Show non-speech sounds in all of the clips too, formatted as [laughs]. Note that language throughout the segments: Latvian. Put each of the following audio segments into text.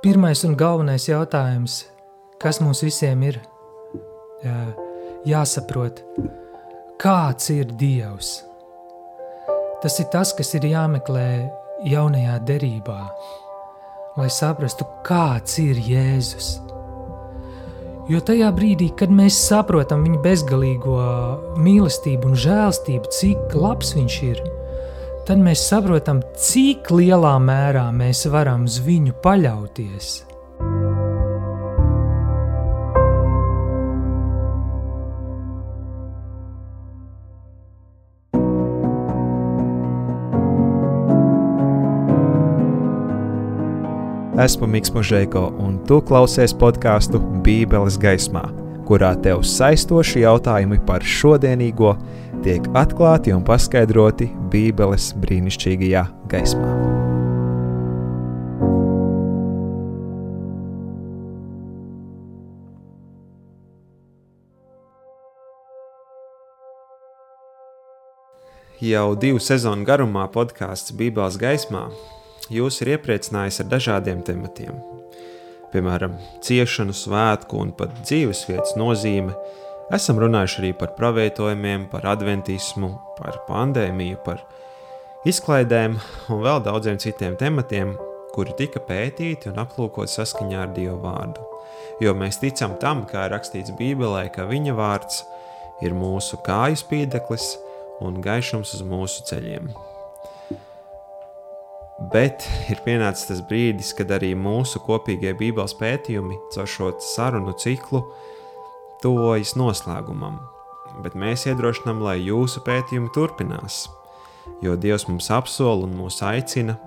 Pirmais un galvenais jautājums, kas mums visiem ir jāsaprot, kāds ir Dievs. Tas ir tas, kas ir jāmeklē jaunajā derībā, lai saprastu, kāds ir Jēzus. Jo tajā brīdī, kad mēs saprotam viņa bezgalīgo mīlestību un žēlstību, cik labs viņš ir, tad mēs saprotam, cik lielā mērā mēs varam uz viņu paļauties. Esmu Mikls Mūžēko, un tu klausies podkāstu Bībeles gaismā, kurā tev saistoši jautājumi par šodienīgo tiek atklāti un paskaidroti Bībeles brīnišķīgajā gaismā. Jau divu sezonu garumā podkāsts Bībeles gaismā jūs ir iepriecinājis ar dažādiem tematiem. Piemēram, ciešanu, svētku un pat dzīvesvietas nozīme. Esam runājuši arī par pravietojumiem, par adventismu, par pandēmiju, par izklaidēm un vēl daudziem citiem tematiem, kuri tika pētīti un aplūkoti saskaņā ar Dieva vārdu. Jo mēs ticam tam, kā ir rakstīts Bībelē, ka Viņa vārds ir mūsu kāju spīdeklis un gaišums uz mūsu ceļiem. Bet ir pienācis tas brīdis, kad arī mūsu kopīgie Bībeles pētījumi caur šo sarunu ciklu tuvojas noslēgumam. Bet mēs iedrošinām, lai jūsu pētījumi turpinās, jo Dievs mums apsola un mūs aicina.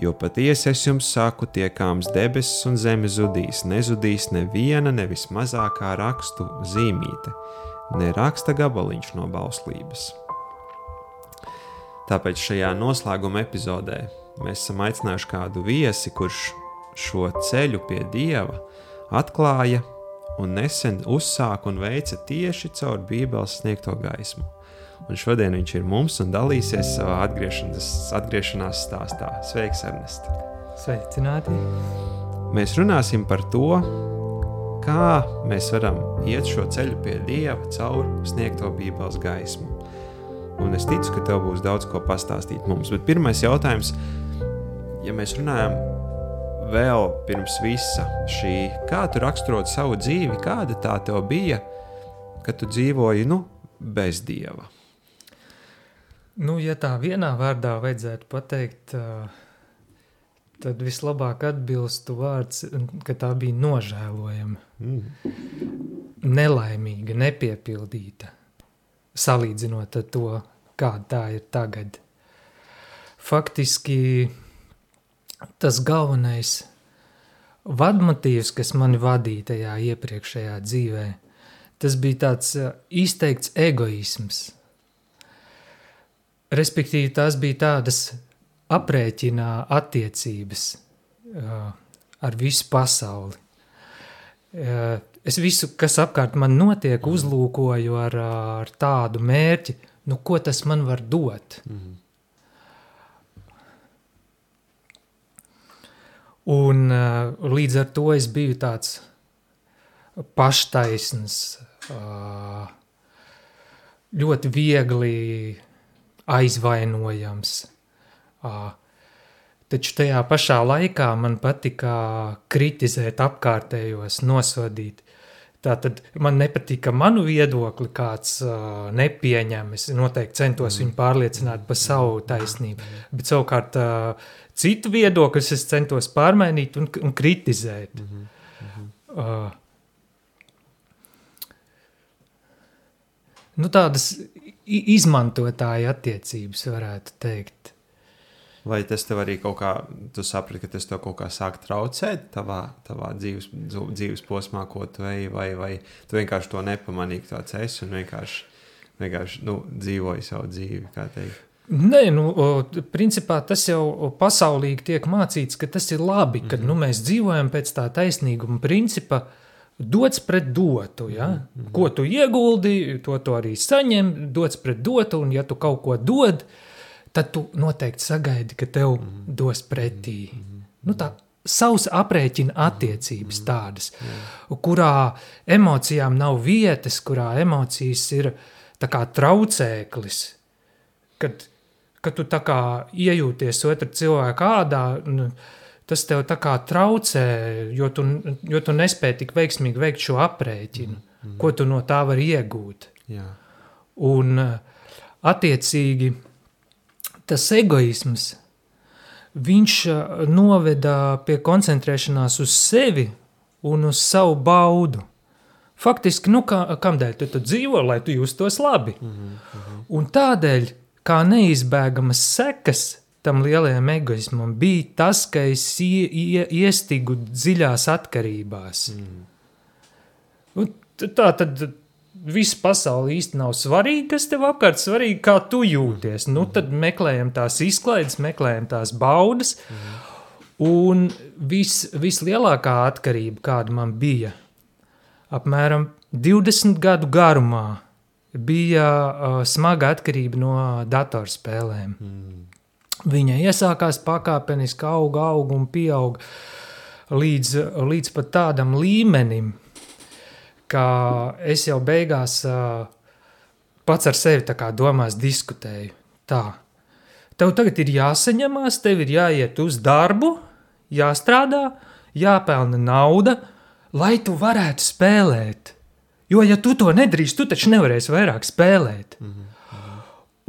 Jo patiesi es jums saku, tiekāms debesis un zeme zudīs, nezudīs neviena, nevis mazākā rakstu zīmīte, ne raksta gabaliņš no bauslības. Tāpēc šajā noslēguma epizodē mēs esam aicinājuši kādu viesi, kurš šo ceļu pie dieva atklāja un nesen uzsāka un veica tieši caur Bībeles sniegto gaismu. Un šodien viņš ir mums un dalīsies savā atgriešanās, atgriešanās stāstā. Sveiks, Ernest! Sveicināti! Mēs runāsim par to, kā mēs varam iet šo ceļu pie Dieva caur sniegto Bībeles gaismu. Un es ticu, ka tev būs daudz ko pastāstīt mums. Bet pirmais jautājums ir, ja mēs runājam vēl pirms visa šī, kā tu raksturot savu dzīvi, kāda tā tev bija, kad tu dzīvoji nu, bez dieva? Nu, ja tā vienā vārdā vajadzētu pateikt, tad vislabāk atbilstu vārds, ka tā bija nožēlojama, mm. nelaimīga, nepiepildīta, salīdzinot ar to, kāda tā ir tagad. Faktiski tas galvenais vadmotīvs, kas mani vadīja tajā iepriekšējā dzīvē, tas bija tāds uh, izteikts egoisms. Respektīvi, tās bija tādas aprēķinā attiecības uh, ar visu pasauli. Uh, es visu, kas apkārt man notiek, uzlūkoju ar, ar tādu mērķi, nu, ko tas man var dot. Mm -hmm. Un uh, līdz ar to es biju tāds paštaisns, uh, ļoti viegli aizvainojams. Uh, taču tajā pašā laikā man patika kritizēt apkārtējos, nosodīt. Tātad man nepatika manu viedokli, kāds uh, nepieņem. Es noteikti centos viņu pārliecināt par savu taisnību. Bet savukārt uh, citu viedokļus es centos pārmainīt un, un kritizēt. Mm -hmm. Mm -hmm. Uh, nu, tādas izmantotāja attiecības, varētu teikt. Vai tas tev arī kaut kā, tu saprati, ka tas tev kaut kā sāk traucēt tavā, tavā dzīves, dzīves posmā, ko tu ej, vai, vai tu vienkārši to nepamanīji, tāds esi un vienkārši, vienkārši nu, dzīvoji savu dzīvi, kā teikt? Nē, nu, principā tas jau pasaulīgi tiek mācīts, ka tas ir labi, ka mm -hmm. nu, mēs dzīvojam pēc tā taisnīguma principa, dots pret dotu. Ja? Mm -hmm. Ko tu ieguldi, to tu arī saņem, dots pret dotu, un ja tu kaut ko dod, tad tu noteikti sagaidi, ka tev mm -hmm. dos pretī. Mm -hmm. nu, tā savs aprēķina attiecības tādas, kurā emocijām nav vietas, kurā emocijas ir kā traucēklis, kad, kad tu tā kā iejūties otra cilvēka ādā, nu, tas tev tā kā traucē, jo tu, jo tu nespēji tik veiksmīgi veikt šo aprēķinu, mm -hmm. ko tu no tā vari iegūt. Jā. Un attiecīgi tas egoisms, viņš noveda pie koncentrēšanās uz sevi un uz savu baudu. Faktiski, nu, kā, kamdēļ tu, tu dzīvo, lai tu justos labi. Mm -hmm. Un tādēļ, kā neizbēgamas sekas tam lielajam egoismam, bija tas, ka es ie, ie, iestigu dziļās atkarībās. Mm. Un tā tad visa pasaule īsti nav svarīga, kas tev apkārt svarīgi, kā tu jūties. Nu, tad meklējam tās izklaides, meklējam tās baudas. Un vis, vislielākā atkarība, kāda man bija, apmēram 20 gadu garumā, bija uh, smaga atkarība no datorspēlēm. Mm. Viņa iesākās pakāpeniski, auga, auga un pieauga līdz, līdz pat tādam līmenim, ka es jau beigās uh, pats ar sevi domās, diskutēju. Tā. Tev tagad ir jāsaņemās, tev ir jāiet uz darbu, jāstrādā, jāpelna nauda, lai tu varētu spēlēt. Jo, ja tu to nedarīsi, tu taču nevarēsi vairāk spēlēt. Mm -hmm.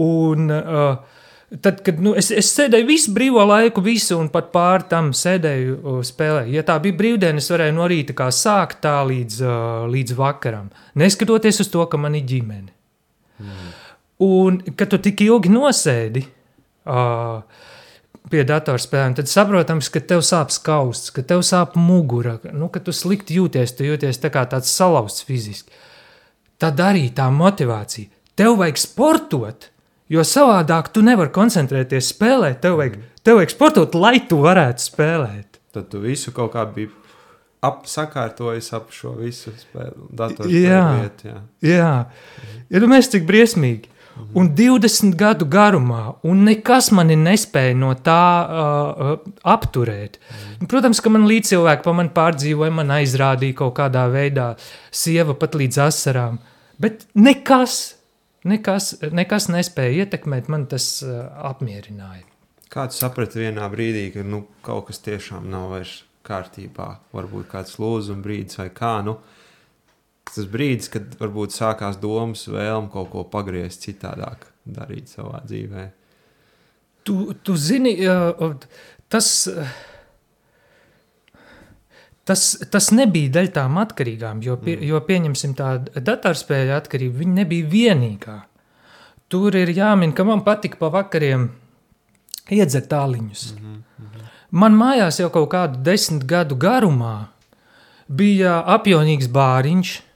Un uh, Tad, kad nu, es, es sēdēju visu brīvo laiku, visu un pat pāri tam sēdēju, spēlēju. Ja tā bija brīvdiena, es varēju no rīta kā sākt tā līdz, uh, līdz vakaram. Neskatoties uz to, ka man ir ģimene. Mm. Un, kad tu tik ilgi nosēdi uh, pie datorspēlēm, tad saprotams, ka tev sāp skausts, ka tev sāp mugura, nu, ka tu slikti jūties, tu jūties tā kā tāds salauzts fiziski. Tad arī tā motivācija. Tev vajag sportot, Jo savādāk tu nevari koncentrēties, spēlēt. Tev vajag, tev vajag sportot, lai tu varētu spēlēt. Tad tu visu kaut kā biji apsakārtojis ap šo visu spēli. Jā, vietu, jā. jā. Iedomājieties, ja cik briesmīgi. Un 20 gadu garumā, un nekas mani nespēja no tā uh, apturēt. Mm. Protams, ka man līdzcilvēki pa mani pārdzīvoja, man aizrādīja kaut kādā veidā, sieva pat līdz asarām. Bet nekas, Nekas, nekas nespēja ietekmēt, man tas uh, apmierināja. Kāds saprata vienā brīdī, ka nu, kaut kas tiešām nav vairs kārtībā, varbūt kāds lūzuma brīdis vai kā. Nu, tas brīdis, kad varbūt sākās domas, vēlme kaut ko pagriezt citādāk, darīt savā dzīvē. Tu, tu zini, tas. Tas, tas nebija daļa tām atkarīgām, jo, pie, mm. jo pieņemsim tādu datorspēļu atkarību, viņa nebija vienīgā. Tur ir jāmin, ka man patika pa vakariem iedzert tāliņus. Mm -hmm. Man mājās jau kaut kādu desmit gadu garumā bija apjonīgs bāriņš, mm -hmm.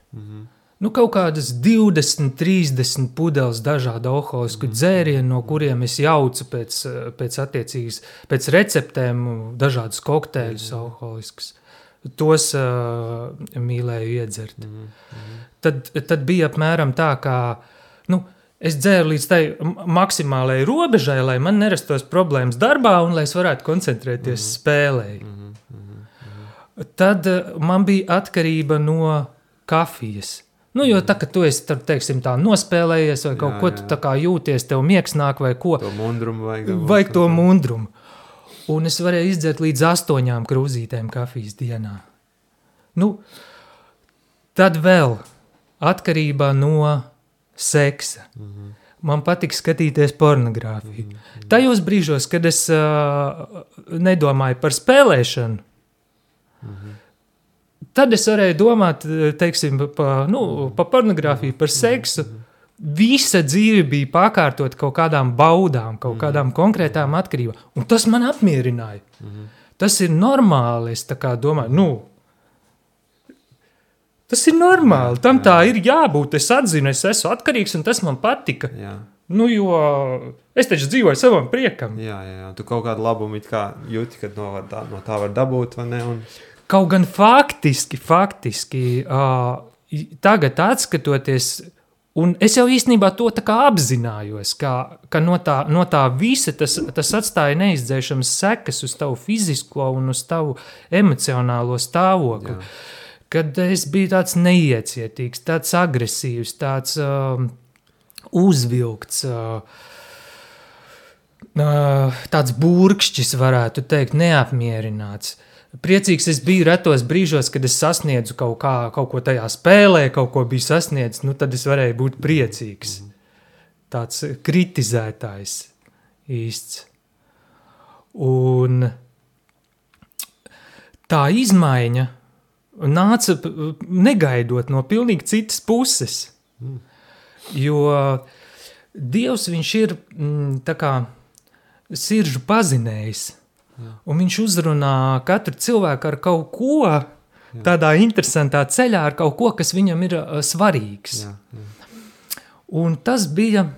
Nu kaut kādas 20, 30 pudeles dažādu alkoholisku -hmm. dzērienu, no kuriem es jaucu pēc, pēc attiecīgas, pēc receptēm dažādus kokteļus mm alkoholiskus tos uh, mīlēju iedzert. Mm -hmm. tad, tad bija apmēram tā, ka nu, es dzēru līdz tai maksimālajai robežai, lai man nerastos problēmas darbā un lai es varētu koncentrēties mm -hmm. spēlē. Mm -hmm. Tad uh, man bija atkarība no kafijas. Nu, jo tā, ka tu esi teiksim, tā, nospēlējies, vai kaut jā, ko tu jūties, tev miegs nāk, vai ko. To mundrumu vajag. Vajag to mundrumu un es varēju izdzert līdz astoņām krūzītēm kafijas dienā. Nu, tad vēl atkarībā no seksa. Mm -hmm. Man patīk skatīties pornogrāfiju. Mm -hmm. Tajos brīžos, kad es uh, nedomāju par spēlēšanu, mm -hmm. Tad es varēju domāt teiksim, pa, nu, pa pornogrāfiju, par seksu. Visa dzīve bija pakārtot kaut kādām baudām, kaut mm. kādām konkrētām atkarībām. Un tas man apmierināja. Mm. Tas ir normāli. Es domāju, nu, tas ir normāli. Tam tā ir jābūt. Es atzinu, es esmu atkarīgs un tas man patika. Jā. Nu, jo es taču dzīvoju savam priekam. Jā, jā, jā. tu kaut kādu labumu jūti, kad no, tā, no tā var dabūt. Un... Kaut gan faktiski, faktiski uh, tagad skatoties Un es jau īstenībā to apzinājos, ka, ka no, tā, no tā visa tas, tas atstāja neizdzēšamas sekas uz tavu fizisko un uz tavu emocionālo stāvokli. Jā. Kad es biju tāds neiecietīgs, tāds agresīvs, tāds uh, uzvilkts, uh, tāds burkšķis, varētu teikt, neapmierināts. Priecīgs es biju retos brīžos, kad es sasniedzu kaut, kā, kaut ko tajā spēlē, kaut ko biju sasniedzis. Nu, tad es varēju būt priecīgs. Tāds kritizētājs īsts. Un tā izmaiņa nāca negaidot no pilnīgi citas puses. Jo Dievs ir mm, kā siržu pazinējis. Un viņš uzrunā katru cilvēku ar kaut ko tādā interesantā ceļā, ar kaut ko, kas viņam ir uh, svarīgs. Jā, jā. Un tas bija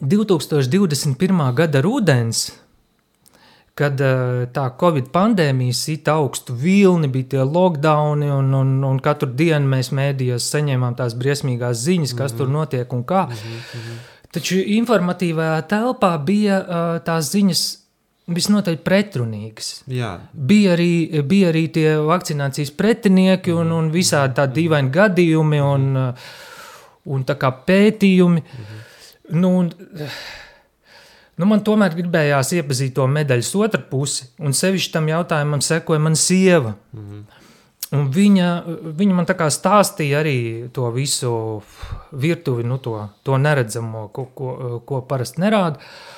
2021. gada rudens, kad uh, tā Covid pandēmija sita augstu vilni, bija tie lockdowni, un, un, un katru dienu mēs mēdījos saņēmām tās briesmīgās ziņas, kas mm -hmm. tur notiek un kā. Mm -hmm. Taču informatīvajā telpā bija uh, tās ziņas visnotaļ pretrunīgas. Jā. Bija arī, bija arī tie vakcinācijas pretinieki un, un visādi tādi dīvaini gadījumi un, un tā kā pētījumi. Mhm. Nu, un, nu, man tomēr gribējās iepazīt to medaļas otru pusi, un sevišķi tam jautājumam sekoja mana sieva. Mhm. Un viņa, viņa man tā kā stāstīja arī to visu virtuvi, nu, to, to neredzamo, ko, ko, ko parasti nerāda. Uh,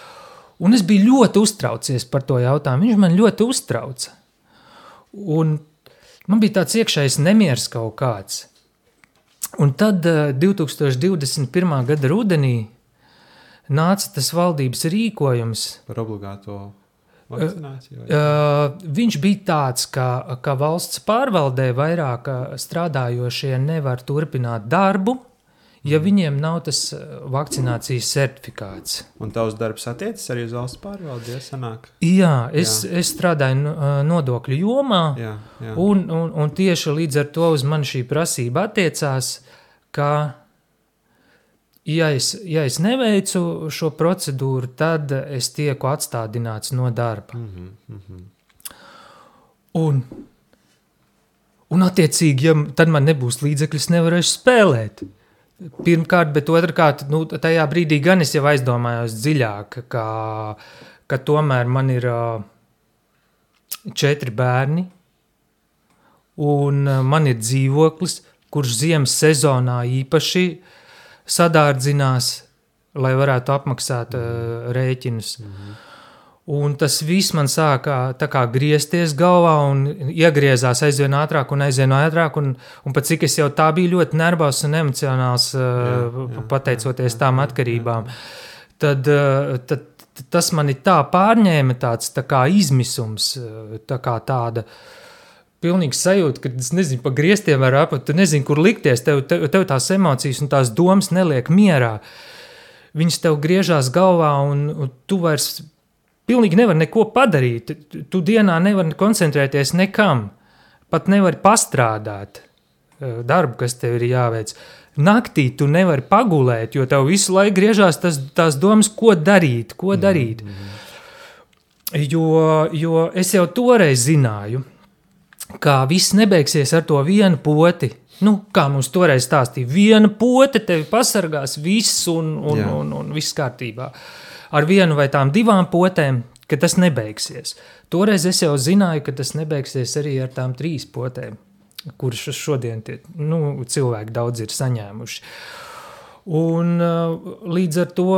Un es biju ļoti uztraucies par to jautājumu. Viņš man ļoti uztrauca. Un man bija tāds iekšējs nemieris kaut kāds. Un tad 2021. Eh, gada rudenī nāca tas valdības rīkojums par obligāto vakcināciju. Uh, viņš bija tāds, ka, ka valsts pārvaldē vairāk strādājošie nevar turpināt darbu, ja viņiem nav tas eh, vakcinācijas certifikāts. Un tavs darbs attiecas arī uz valsts pārvaldi, ja sanāk? Jā, es, jā. es strādāju eh, nodokļu jomā, jā, jā. Un, un, un tieši līdz ar to uz mani šī prasība attiecās, ka, ja es, ja es neveicu šo procedūru, tad es tieku atstādināts no darba. Mm -hmm, mm -hmm. Un, un attiecīgi, ja tad man nebūs līdzekļi, es nevarēšu spēlēt. Pirmkārt, bet otrkārt, nu, tajā brīdī gan es jau aizdomājos dziļāk, ka, ka tomēr man ir četri bērni, un man ir dzīvoklis, kurš ziemas sezonā īpaši sadārdzinās, lai varētu apmaksāt uh, rēķinus. Mm -hmm. Un tas viss man sāka kā, griezties galvā, un iegriezās aizvien ātrāk, un aizvien ātrāk. Un, un pat cik es jau tā biju ļoti nervozs un emocionāls, jā, jā, pateicoties jā, tām atkarībām, tad, tad tas man tā pārņēma, tāds tā kā izmisums, tā kā tāda. Pilnīgi sajūta, ka es nezinu, pa grieztiem var apat, tu nezini, kur likties. Tev, tev, tev tās emocijas un tās domas neliek mierā. Viņas tev griežās galvā, un, un tu vairs pilnīgi nevar neko padarīt. Tu dienā nevari koncentrēties nekam, pat nevari pastrādāt eh, darbu, kas tev ir jāveic. Naktī tu nevari pagulēt, jo tev visu laiku griežās tas, tās domas, ko darīt, ko mm-hmm. darīt. Mm -hmm. Jo, jo es jau toreiz zināju, ka viss nebeigsies ar to vienu poti. Nu, kā mums toreiz stāstīja, viena pote tevi pasargās, viss un, un, un, un, un viss kārtībā. Uh, ar vienu vai tām divām potēm, ka tas nebeigsies. Toreiz es jau zināju, ka tas nebeigsies arī ar tām trīs potēm, kuras šodien tie, nu, cilvēki daudz ir saņēmuši. Un, uh, līdz ar to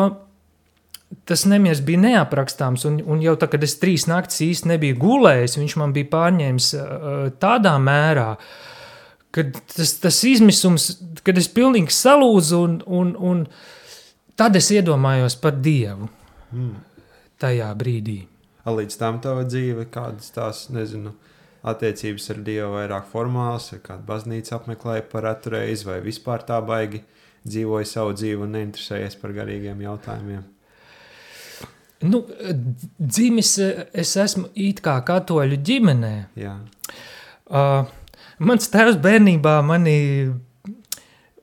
tas nemieris bija neaprakstāms, un, un jau tā, kad es trīs naktis īsti nebiju gulējis, viņš man bija pārņēmis uh, tādā mērā, ka tas, tas izmisums, kad es pilnīgi salūzu, un, un, un tad es iedomājos par Dievu mm. tajā brīdī. Līdz tam tava dzīve, kādas tās, nezinu, attiecības ar Dievu vairāk formāls, vai kādu baznīcu apmeklēja par reizi, vai vispār tā baigi dzīvoja savu dzīvi un neinteresējies par garīgiem jautājumiem. Nu, dzimis es esmu it kā katoļu ģimenē. Jā. Uh, mans tēvs bērnībā mani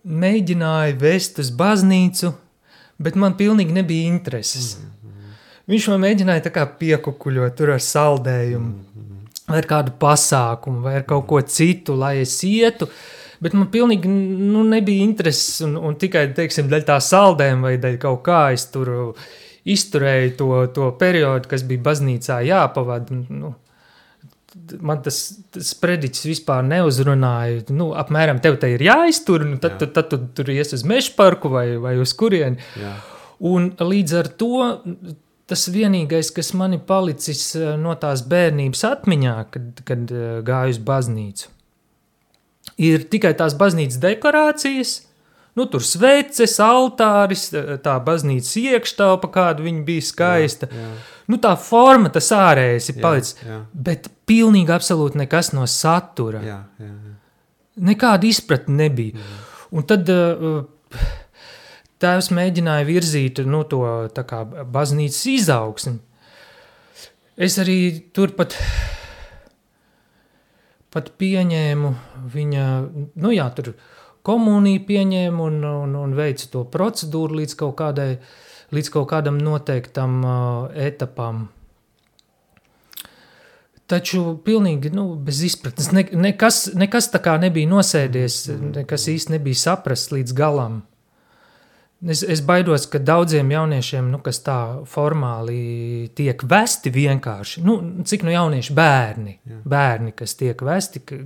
mēģināja vest uz baznīcu, bet man pilnīgi nebija intereses. Viņš man mēģināja piekukuļot tur ar saldējumu, vai ar kādu pasākumu, vai ar kaut ko citu, lai es ietu. Bet man pilnīgi nu, nebija intereses, un, un tikai teiksim, daļa tā saldējuma vai daļa kaut kā es tur izturēju to, to periodu, kas bija baznīcā jāpavada. Nu, man tas, tas prediķis vispār neuzrunāja. Nu, apmēram tev te ir jāiztur, nu, tad, Jā. tad, tad tu tur ies uz meža parku vai, vai uz kurieni. Jā. Un līdz ar to tas vienīgais, kas man ir palicis eh, no tās bērnības atmiņā, kad, kad eh, gāju uz baznīcu, ir tikai tās baznīcas dekorācijas. Nu, tur sveces, altāris, tā baznīcas iekštelpa, kāda viņa bija skaista. Jā, jā nu, tā forma, tas ārējais ir palicis. Jā, jā. Bet pilnīgi absolūti nekas no satura. Jā, jā, jā. Nekāda izpratne nebija. Jā. Un tad uh, tēvs mēģināja virzīt nu, to kā, baznīcas izaugsmi. Es arī turpat pat pieņēmu viņa, nu jā, tur komuniju pieņēmu un, un, un veicu to procedūru līdz kaut kādai uh, līdz kaut kādam noteiktam uh, etapam. Taču pilnīgi nu, bez izpratnes. Ne, nekas, nekas tā kā nebija nosēdies, nekas īsti nebija saprasts līdz galam. Es, es baidos, ka daudziem jauniešiem, nu, kas tā formāli tiek vesti vienkārši, nu, cik nu jaunieši bērni, Jā. bērni, kas tiek vesti, ka,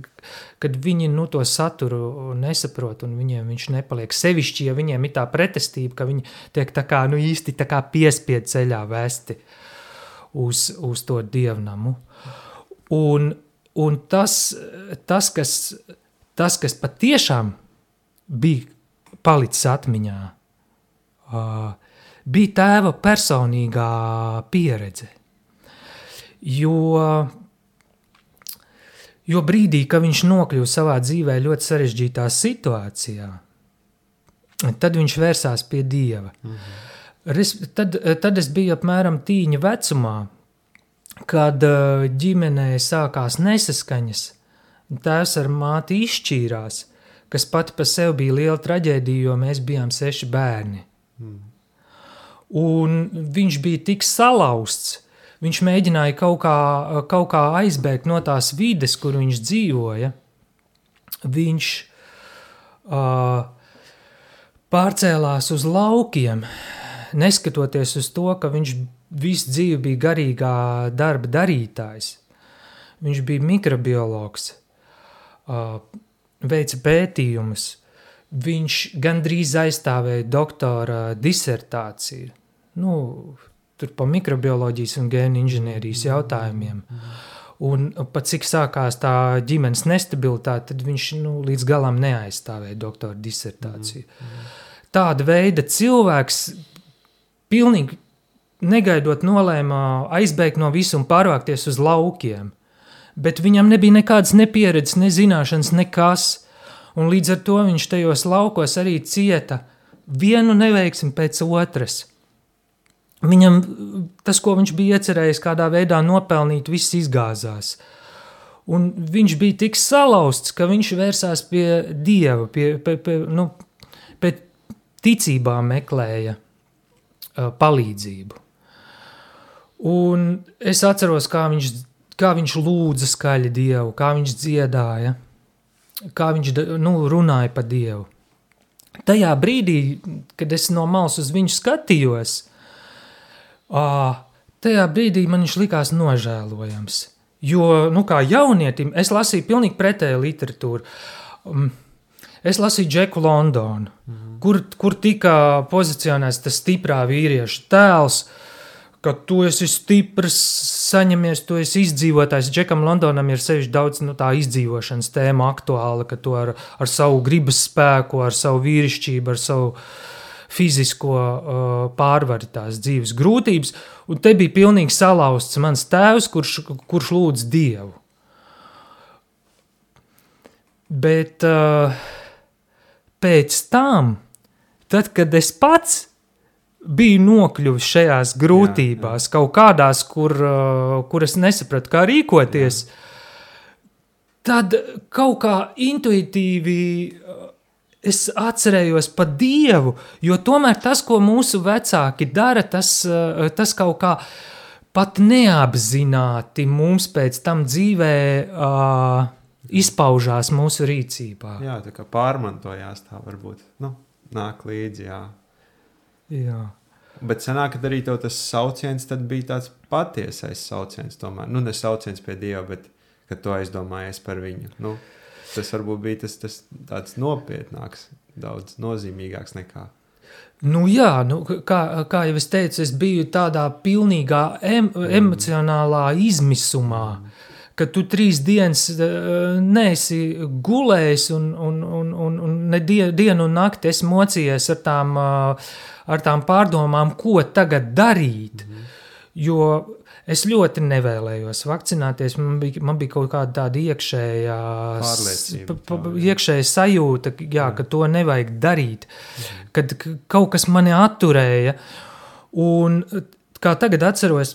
kad viņi nu, to saturu nesaprot un viņiem viņš nepaliek sevišķi, ja viņiem ir tā pretestība, ka viņi tiek tā kā nu, īsti tā kā piespied ceļā vesti uz, uz to dievnamu. Un, un tas, tas, kas, tas, kas patiešām bija palicis atmiņā, bija tēva personīgā pieredze. Jo, jo brīdī, kad viņš nokļuva savā dzīvē ļoti sarežģītā situācijā, tad viņš vērsās pie Dieva. Mhm. Res, tad, tad es biju apmēram tīņa vecumā, kad ģimenē sākās nesaskaņas. Tēvs ar māti izšķīrās, kas pati par sevi bija liela traģēdija, jo mēs bijām seši bērni. Un viņš bija tik salauzts, viņš mēģināja kaut kā, kaut kā aizbēgt no tās vides, kur viņš dzīvoja. Viņš uh, pārcēlās uz laukiem, neskatoties uz to, ka viņš visu dzīvi bija garīgā darba darītājs. Viņš bija mikrobiologs, uh, veica pētījumus, viņš gandrīz aizstāvēja doktora disertāciju. Nu, tur pa mikrobioloģijas un gēnu inženierijas jautājumiem. Un pat cik sākās tā ģimenes nestabilitāte, tad viņš nu, līdz galam neaizstāvēja doktora disertāciju. Tāda veida cilvēks pilnīgi negaidot nolēma aizbēgt no visu un pārvākties uz laukiem. Bet viņam nebija nekādas nepieredzes, ne zināšanas, nekas un līdz ar to viņš tajos laukos arī cieta vienu neveiksmi pēc otras. Viņam tas, ko viņš bija iecerējis kādā veidā nopelnīt, viss izgāzās. Un viņš bija tik salauzts, ka viņš vērsās pie Dieva, pie, pie, pie, nu, pie ticībām meklēja uh, palīdzību. Un es atceros, kā viņš, kā viņš lūdza skaļi Dievu, kā viņš dziedāja kā viņš nu, runāja par Dievu. Tajā brīdī, kad es no malas uz viņu skatījos, tajā brīdī man viņš likās nožēlojams. Jo, nu, kā jaunietim, es lasīju pilnīgi pretēju literatūru. Um, es lasīju Džeku Londonu, mm -hmm. kur, kur tika pozicionēts tas stiprā vīrieša tēls, uh, ka tu esi stiprs, saņemies, tu esi izdzīvotājs. Džekam Londonam ir sevišķi daudz nu, tā izdzīvošanas tēma aktuāla, ka tu ar, ar savu gribas spēku, ar savu vīrišķību, ar savu fizisko uh, pārvari tās dzīves grūtības. Un te bija pilnīgi salauzts mans tēvs, kurš, kurš lūdz Dievu. Bet uh, pēc tam, tad, kad es pats biju nokļuvis šajās grūtībās, jā, jā. kaut kādās, kur, uh, kur es nesapratu, kā rīkoties, jā. tad kaut kā intuitīvi uh, es atcerējos par Dievu, jo tomēr tas, ko mūsu vecāki dara, tas, uh, tas kaut kā pat neapzināti mums pēc tam dzīvē uh, izpaužās mūsu rīcībā. Jā, tā kā pārmantojās tā varbūt. Nu, nāk līdzi, jā. Jā. Bet sanāk, ka arī tas sauciens bija tāds patiesais sauciens tomēr. Nu, ne sauciens pie Dieva, bet kad tu aizdomājies par viņu. Nu, tas varbūt bija tas, tas tāds nopietnāks, daudz nozīmīgāks nekā. Nu, jā, nu, kā, kā jau es teicu, es biju tādā pilnīgā em, emocionālā izmisumā. Mm. Kad tu trīs dienas uh, neesi gulējis un, un, un, un, un ne die, dienu un nakti esi mocījies ar tām, uh, ar tām pārdomām, ko tagad darīt. Mm. Jo Es ļoti nevēlējos vakcinēties. Man bija, man bija kaut kāda tāda iekšējā, pa, pa, iekšēja sajūta, jā, jā. ka to nevajag darīt, mhm. kad kaut kas mani atturēja. Un, kā tagad atceros,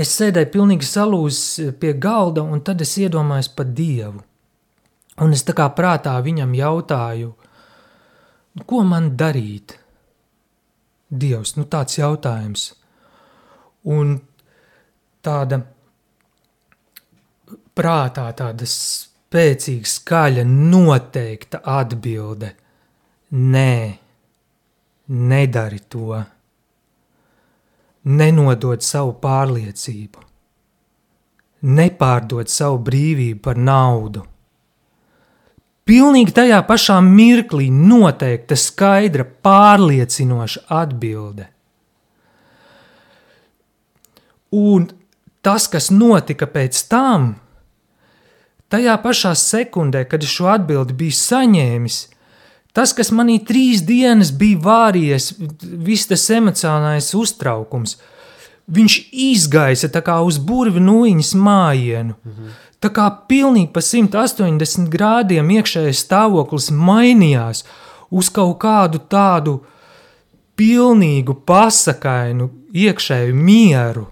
es sēdēju pilnīgi salūzis pie galda, un tad es iedomājos par Dievu. Un es tā kā prātā viņam jautāju, ko man darīt? Dievs, nu tāds jautājums. Un tāda prātā, tāda spēcīga, skaļa, noteikta atbilde. Nē, nedari to. Nenodod savu pārliecību, nepārdod savu brīvību par naudu. Pilnīgi tajā pašā mirklī noteikta, skaidra, pārliecinoša atbilde. Un tas, kas notika pēc tam, tajā pašā sekundē, kad es šo atbildi biju saņēmis, tas, kas manī trīs dienas bija vārījies, viss tas emocionālais uztraukums, viņš izgaisa tā kā uz burvi nūjiņas mājienu. Mhm. Tā kā pilnīgi pa 180 grādiem iekšējais stāvoklis mainījās uz kaut kādu tādu pilnīgu pasakainu iekšēju mieru.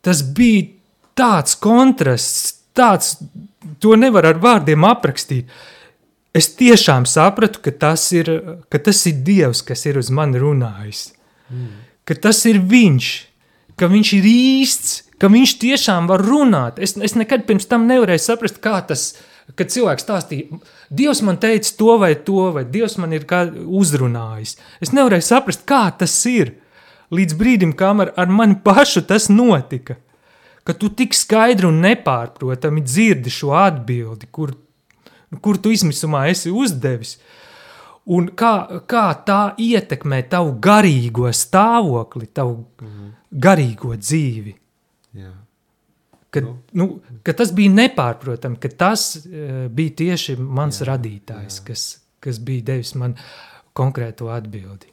Tas bija tāds kontrasts, tāds, to nevar ar vārdiem aprakstīt. Es tiešām sapratu, ka tas ir, ka tas ir Dievs, kas ir uz mani runājis. Mm. Ka tas ir Viņš, ka Viņš ir īsts, ka Viņš tiešām var runāt. Es, es nekad pirms tam nevarēju saprast, kā tas ir. Kad cilvēks stāstīja, Dievs man teica to vai to, vai Dievs man ir uzrunājis. Es nevarēju saprast, kā tas ir līdz brīdim, kamēr ar mani pašu tas notika. Ka tu tik skaidri un nepārprotami dzirdi šo atbildi, kur, kur tu izmisumā esi uzdevis. Un kā, kā tā ietekmē tavu garīgo stāvokli, tavu mm. garīgo dzīvi. Jā. Kad, nu. Nu, ka tas bija nepārprotami, ka tas uh, bija tieši mans jā, radītājs, jā. Kas, kas bija devis man konkrēto atbildi.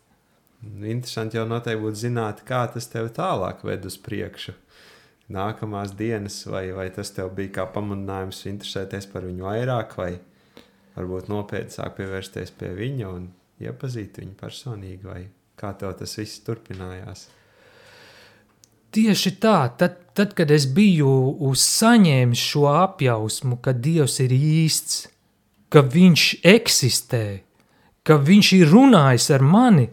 Interesanti jau noteikti būtu zināt, kā tas tev tālāk ved uz priekšu. Nākamās dienas, vai, vai tas tev bija kā pamudinājums interesēties par viņu vairāk, vai varbūt nopietni sāk pievērsties pie viņa un iepazīt viņu personīgi, vai kā tev tas viss turpinājās? Tieši tā, tad, tad kad es biju saņēmis šo apjausmu, ka Dievs ir īsts, ka Viņš eksistē, ka Viņš ir runājis ar mani,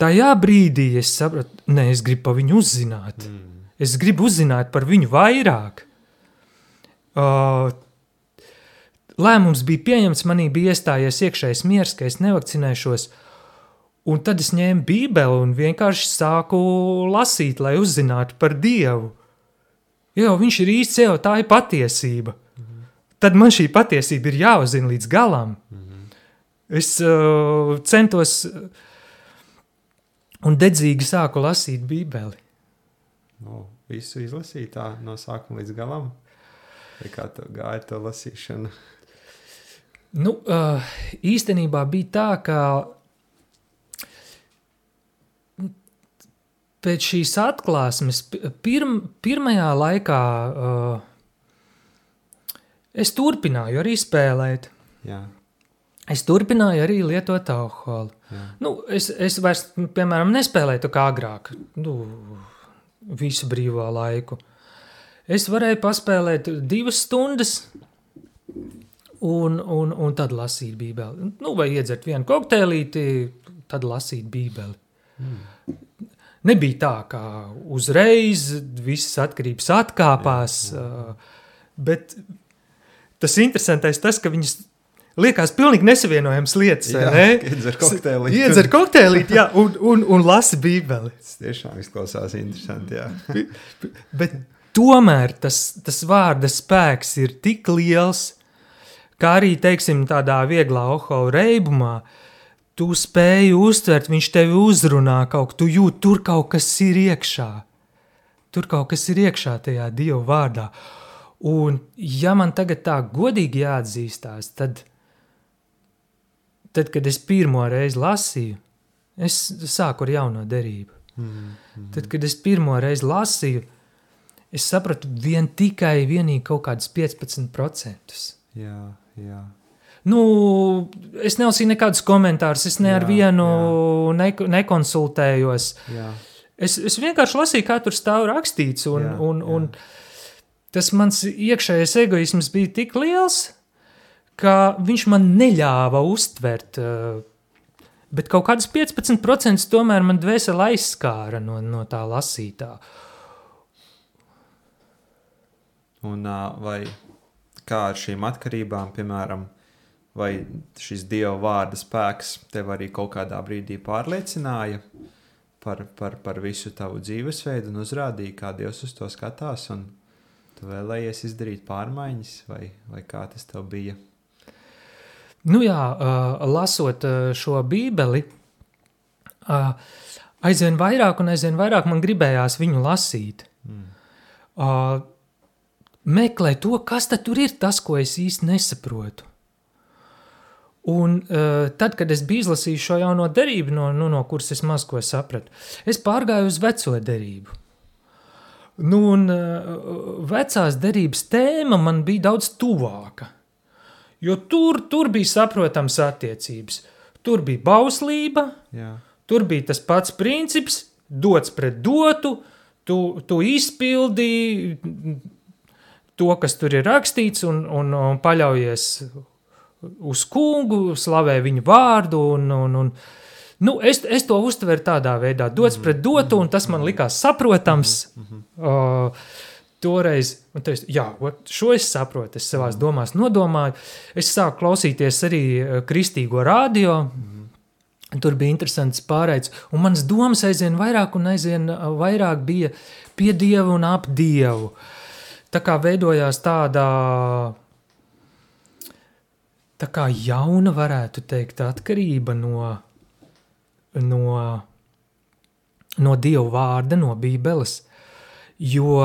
tajā brīdī es sapratu, nē, es gribu par viņu uzzināt. Mm. Es gribu uzzināt par viņu vairāk. Uh, lēmums bija pieņemts, manī bija iestājies iekšējais miers, ka es nevakcinēšos. Un tad es ņēmu Bībeli un vienkārši sāku lasīt, lai uzzinātu par Dievu. Jo viņš ir īsts, jau tā ir patiesība. Mm -hmm. Tad man šī patiesība ir jāuzzina līdz galam. Mm -hmm. Es uh, centos un dedzīgi sāku lasīt Bībeli. No, visu izlasīt tā no sākuma līdz galam. Vai kā tev gāja to lasīšana? Nu, uh, īstenībā bija tā, ka pēc šīs atklāsmes pirm, pirmajā laikā uh, es turpināju arī spēlēt. Jā. Es turpināju arī lietot alkoholu. Nu, es, es vairs, piemēram, nespēlēju kā agrāk, nu, visu brīvo laiku. Es varēju paspēlēt divas stundas, un, un, un tad lasīt Bībeli. Nu, vai iedzert vienu kokteilīti, tad lasīt Bībeli. Mm. Nebija tā, ka uzreiz visas atkarības atkāpās, jā, jā. bet tas interesantais tas, ka viņas liekas pilnīgi nesavienojams lietas. Jā, ne? iedzer kokteilīti. Iedzer kokteilīti, jā, un, un, un lasi Bībeli. Tas tiešām izklausās interesanti, jā. bet tomēr tas, tas vārda spēks ir tik liels, kā arī, teiksim, tādā vieglā oho reibumā, tu spēji uztvert, viņš tevi uzrunā kaut, tu jūt, tur kaut kas ir iekšā. Tur kaut kas ir iekšā tajā Dieva vārdā. Un ja man tagad tā godīgi jāatzīstās, tad, tad kad es pirmo reizi lasīju, es sāku ar jauno derību. Mm -hmm. Tad, kad es pirmo reizi lasīju, es sapratu vien tikai vienīgi kaut kādus 15%. Jā. Jā. Nu, es nelasīju nekādus komentārus, es ne jā, ar vienu ne, nekonsultējos. Jā. Es, es vienkārši lasīju, kā tur stāv rakstīts, un, jā, un, jā. un tas mans iekšējais egoisms bija tik liels, ka viņš man neļāva uztvert. Eh, bet kaut kādas 15% tomēr man dvēseli aizskāra no, no tā lasītā. Un, vai kā ar šīm atkarībām, piemēram, vai šis dieva vārda spēks tev arī kaut kādā brīdī pārliecināja par, par, par visu tavu dzīvesveidu un uzrādīja, kā Dievs uz to skatās, un tu vēlējies izdarīt pārmaiņas, vai, vai kā tas tev bija? Nu jā, lasot šo bībeli, aizvien vairāk un aizvien vairāk man gribējās viņu lasīt. Mm. Meklē to, kas tur ir tas, ko es īsti nesaprotu. Un uh, tad, kad es biju izlasījis šo jauno derību, no, nu, no kuras es maz ko sapratu, es pārgāju uz veco derību. Nu, un uh, vecās derības tēma man bija daudz tuvāka. Jo tur, tur bija saprotams attiecības. Tur bija bauslība, Jā. tur bija tas pats princips, dots pret dotu, tu, tu izpildīji to, kas tur ir rakstīts, un, un, un paļaujies uz kungu, slavē viņu vārdu. Un, un, un, nu, es, es to uztveru tādā veidā, dots pret dotu, un tas man likās saprotams. Uh, Toreiz, un teicu, jā, šo es saprotu, es savā domās nodomāju. Es sāku klausīties arī kristīgo radio. Tur bija interesants pārējais, un manas domas aizvien vairāk un aizvien vairāk bija pie dieva un ap dievu. Uh, tā kā veidojās tāda tā kā jauna, varētu teikt, atkarība no, no, no Dieva vārda, no Bībeles. Jo,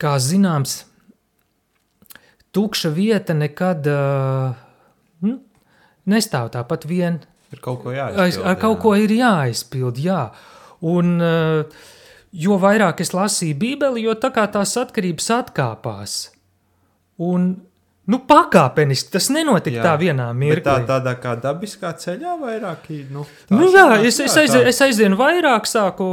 kā zināms, tukša vieta nekad uh, nu, nestāv tāpat vien. Ir kaut ko jāizpild. Ar kaut jā. ko ir jāizpild, jā. Un uh, jo vairāk es lasīju Bībeli, jo tā kā tās atkarības atkāpās. Un Nu, pakāpeniski tas nenotika jā, tā vienā mirklī. Tā tādā kā dabiskā ceļā vairāk. Nu, nu jā, es, es, aizvien, es aizvien vairāk sāku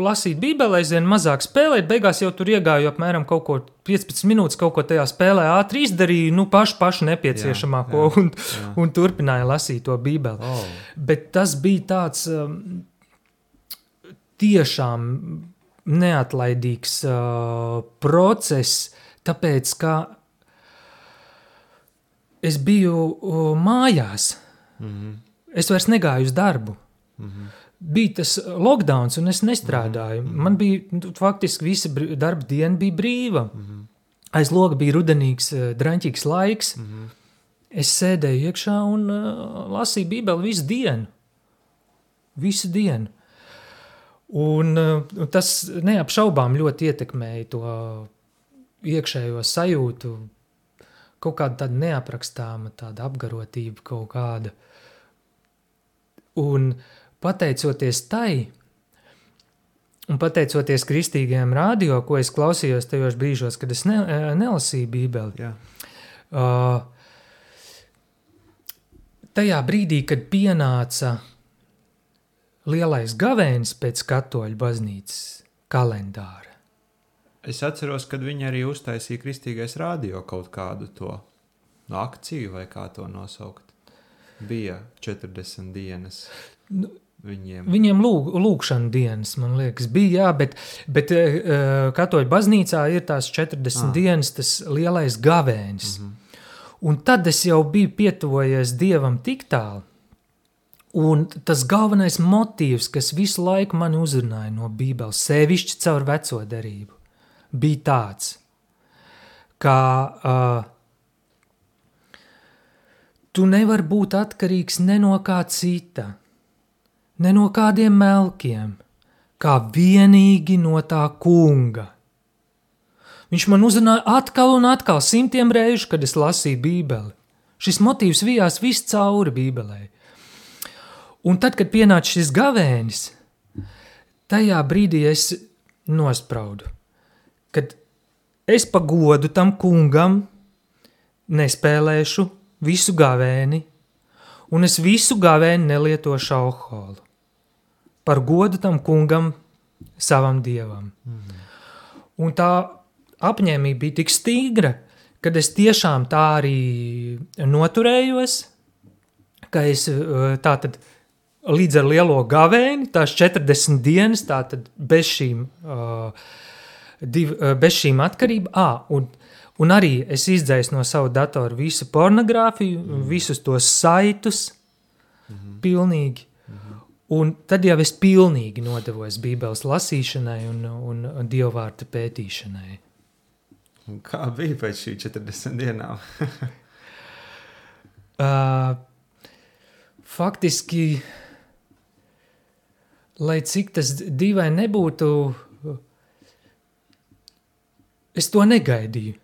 lasīt Bībeli, aizvien mazāk spēlēt. Beigās jau tur iegāju apmēram kaut ko 15 minūtes, kaut ko tajā spēlē ātri izdarīju, nu pašu, pašu nepieciešamāko jā, jā, un, jā. un turpināju lasīt to Bībeli. Oh. Bet tas bija tāds. Um, tiešām neatlaidīgs uh, process, tāpēc ka es biju uh, mājās. Mm -hmm. Es vairs negāju uz darbu. Mm -hmm. Bija tas lockdown, un es nestrādāju. Mm -hmm. Man bija nu, faktiski visa darba diena bija brīva. Mm -hmm. Aiz loga bija rudenīgs, uh, drāmīgs laiks. Mm -hmm. Es sēdēju iekšā un uh, lasīju Bībeli visu dienu. Visu dienu. Un, un uh, tas neapšaubām ļoti ietekmēja to iekšējo sajūtu, kaut kāda tāda neaprakstāma, tāda apgarotība kaut kāda. Un pateicoties tai, un pateicoties kristīgajam radio, ko es klausījos tajos brīžos, kad es ne, uh, nelasīju Bībeli, uh, tajā brīdī, kad pienāca lielais gavēnis pēc katoļu baznīcas kalendāra. Es atceros, kad viņi arī uztaisīja kristīgais radio kaut kādu to akciju, vai kā to nosaukt. Bija 40 dienas. Nu, Viņiem. Viņiem lūg, lūkšana dienas, man liekas, bija, jā, bet, bet uh, katoļu baznīcā ir tās 40 Ah. dienas, tas lielais gavēnis. Mm. -hmm. Un tad es jau biju pietuvojies Dievam tik tālu. Un tas galvenais motīvs, kas visu laiku man uzrunāja no Bībeles, sevišķi caur veco derību, bija tāds, ka uh, tu nevari būt atkarīgs ne no kā cita ne no kādiem melkiem, kā vienīgi no tā kunga. Viņš man uzrunāja atkal un atkal, simtiem reižu, kad es lasīju Bībeli. Šis motīvs vijās viscauri Bībelē. Un tad, kad pienāca šis gavēnis, tajā brīdī es nospraudu, kad es pagodu tam kungam nespēlēšu visu gavēni, un es visu gavēni nelietošu alkoholu par godu tam kungam, savam dievam. Mm. Un tā apņēmība bija tik stingra, ka es tiešām tā arī noturējos, ka es eh, tātad līdz ar lielo gavēni, tās 40 dienas, tātad bez šīm, uh, div, uh, bez šīm atkarībām, ah, un, un arī es izdzēsu no sava datora visu pornogrāfiju, mm. visus tos saitus, mm pilnīgi. Un tad jau es pilnīgi nodevos Bībeles lasīšanai un, un, un dievvvārta pētīšanai. Un Kā bija pēc šī 40 dienām? [laughs] Uh, faktiski, lai cik tas dīvaini nebūtu, es to negaidīju.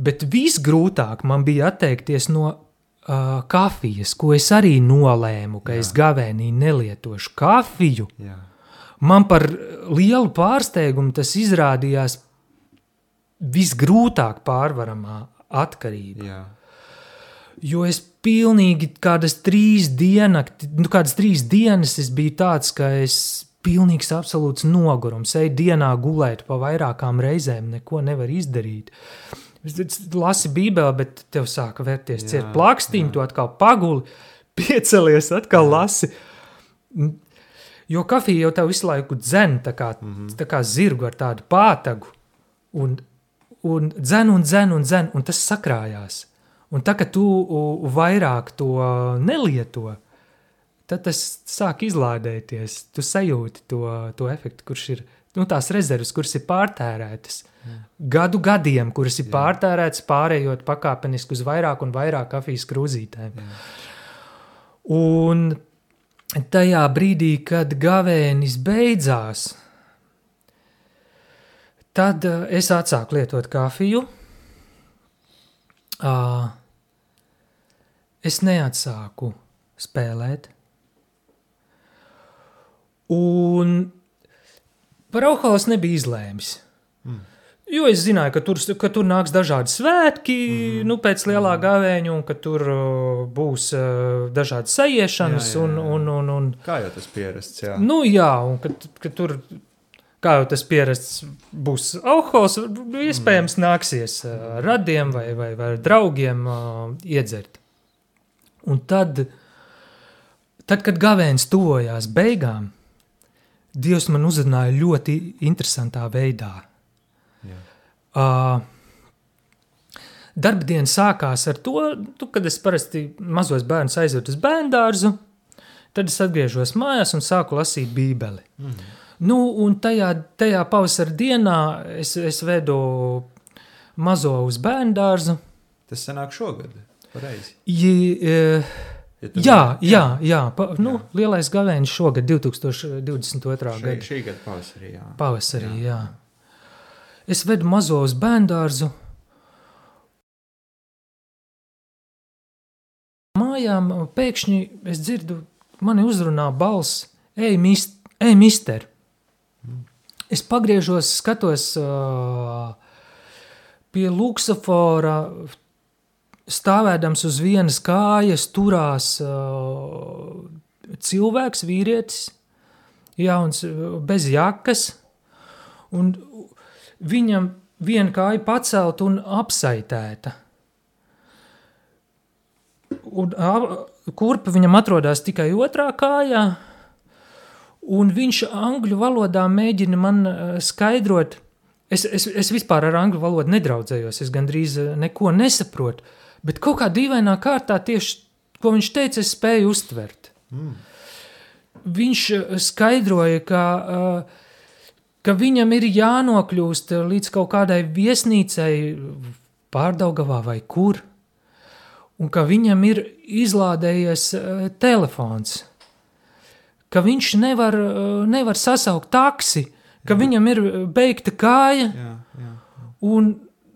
Bet visgrūtāk man bija atteikties no uh, kafijas, ko es arī nolēmu, ka Jā. es gavēnī nelietošu kafiju. Jā. Man par lielu pārsteigumu tas izrādījās visgrūtāk pārvaramā atkarība. Jā. Jo es pilnīgi kādas trīs, dienakti, nu, kādas trīs dienas es biju tāds, ka es pilnīgs absolūts nogurums. Eju dienā gulēt pa vairākām reizēm, neko nevar izdarīt. Lasi Bībeli, bet tev sāka vērties Jā, ciet plakstiņu, jā. tu atkal paguli, [laughs] piecelies, atkal lasi. Jo kafija jau tev visu laiku dzen, tā kā, mm -hmm. tā kā zirgu ar tādu pātagu. Un, un dzen un dzen un dzen, un tas sakrājās. Un tā, ka tu vairāk to nelieto, tad tas sāk izlādēties. Tu sajūti to, to efektu, kurš ir nu, tās rezerves, kuras ir pārtērētas. Gadu gadiem, kuras ir Jā. pārtērētas, pārējot pakāpeniski uz vairāk un vairāk kafijas krūzītēm. Un tajā brīdī, kad gavēnis beidzās, tad uh, es atsāku lietot kafiju. Uh, es neatsāku spēlēt. Un par alkoholu nebija izlēmis. Mm. Jo es zināju, ka tur, ka tur nāks dažādi svētki, mm. nu, pēc lielā mm. gavēņa, un ka tur uh, būs uh, dažādas sajiešanas. Jā, jā, Un, jā. un, un, un, Kā jau tas pierasts? Jā. nu, jā, un ka, ka tur, kā jau tas pierasts, būs alkohols, iespējams, nāksies uh, radiem vai, vai, vai draugiem uh, iedzert. Un tad, tad, kad gavēns tuvojās beigām, Dievs man uzrunāja ļoti interesantā veidā. Jā. Uh, darba diena sākās ar to, tu, kad es parasti mazos bērnus aizvedu uz bērnu dārzu, tad es atgriežos mājās un sāku lasīt Bībeli. Mm. Nu, un tajā, tajā pavasara dienā es, es vedu mazo uz bērnu dārzu. Tas sanāk šogad. Pareizi. Uh, Ja jā, jā, jā, pa, nu, Jā. lielais gavēnis šogad, 2022. Šī, gada šī gada pavasarī. Jā. pavasarī. Jā. Jā. Es vedu mazo uz bērnu dārzu. Mājām pēkšņi es dzirdu, mani uzrunā balss, ej, mist, ej mister. Es pagriežos, skatos uh, pie luksafora, stāvēdams uz vienas kājas, turās uh, cilvēks, vīrietis, jauns, bez jakas. Un viņam viena kāja pacelt un apsaitēta. Un, kurpa viņam atrodas tikai otrā kājā, un viņš angļu valodā mēģina man uh, skaidrot. Es, es, es vispār ar angļu valodu nedraudzējos, es gandrīz uh, neko nesaprotu, bet kaut kā dīvainā kārtā tieši, ko viņš teica, es spēju uztvert. Mm. Viņš uh, skaidroja, ka, uh, ka viņam ir jānokļūst līdz kaut kādai viesnīcai pārdaugavā vai kur, un ka viņam ir izlādējies telefons, ka viņš nevar, nevar sasaukt taksi, ka jā. viņam ir beigta kāja, jā, jā, jā. un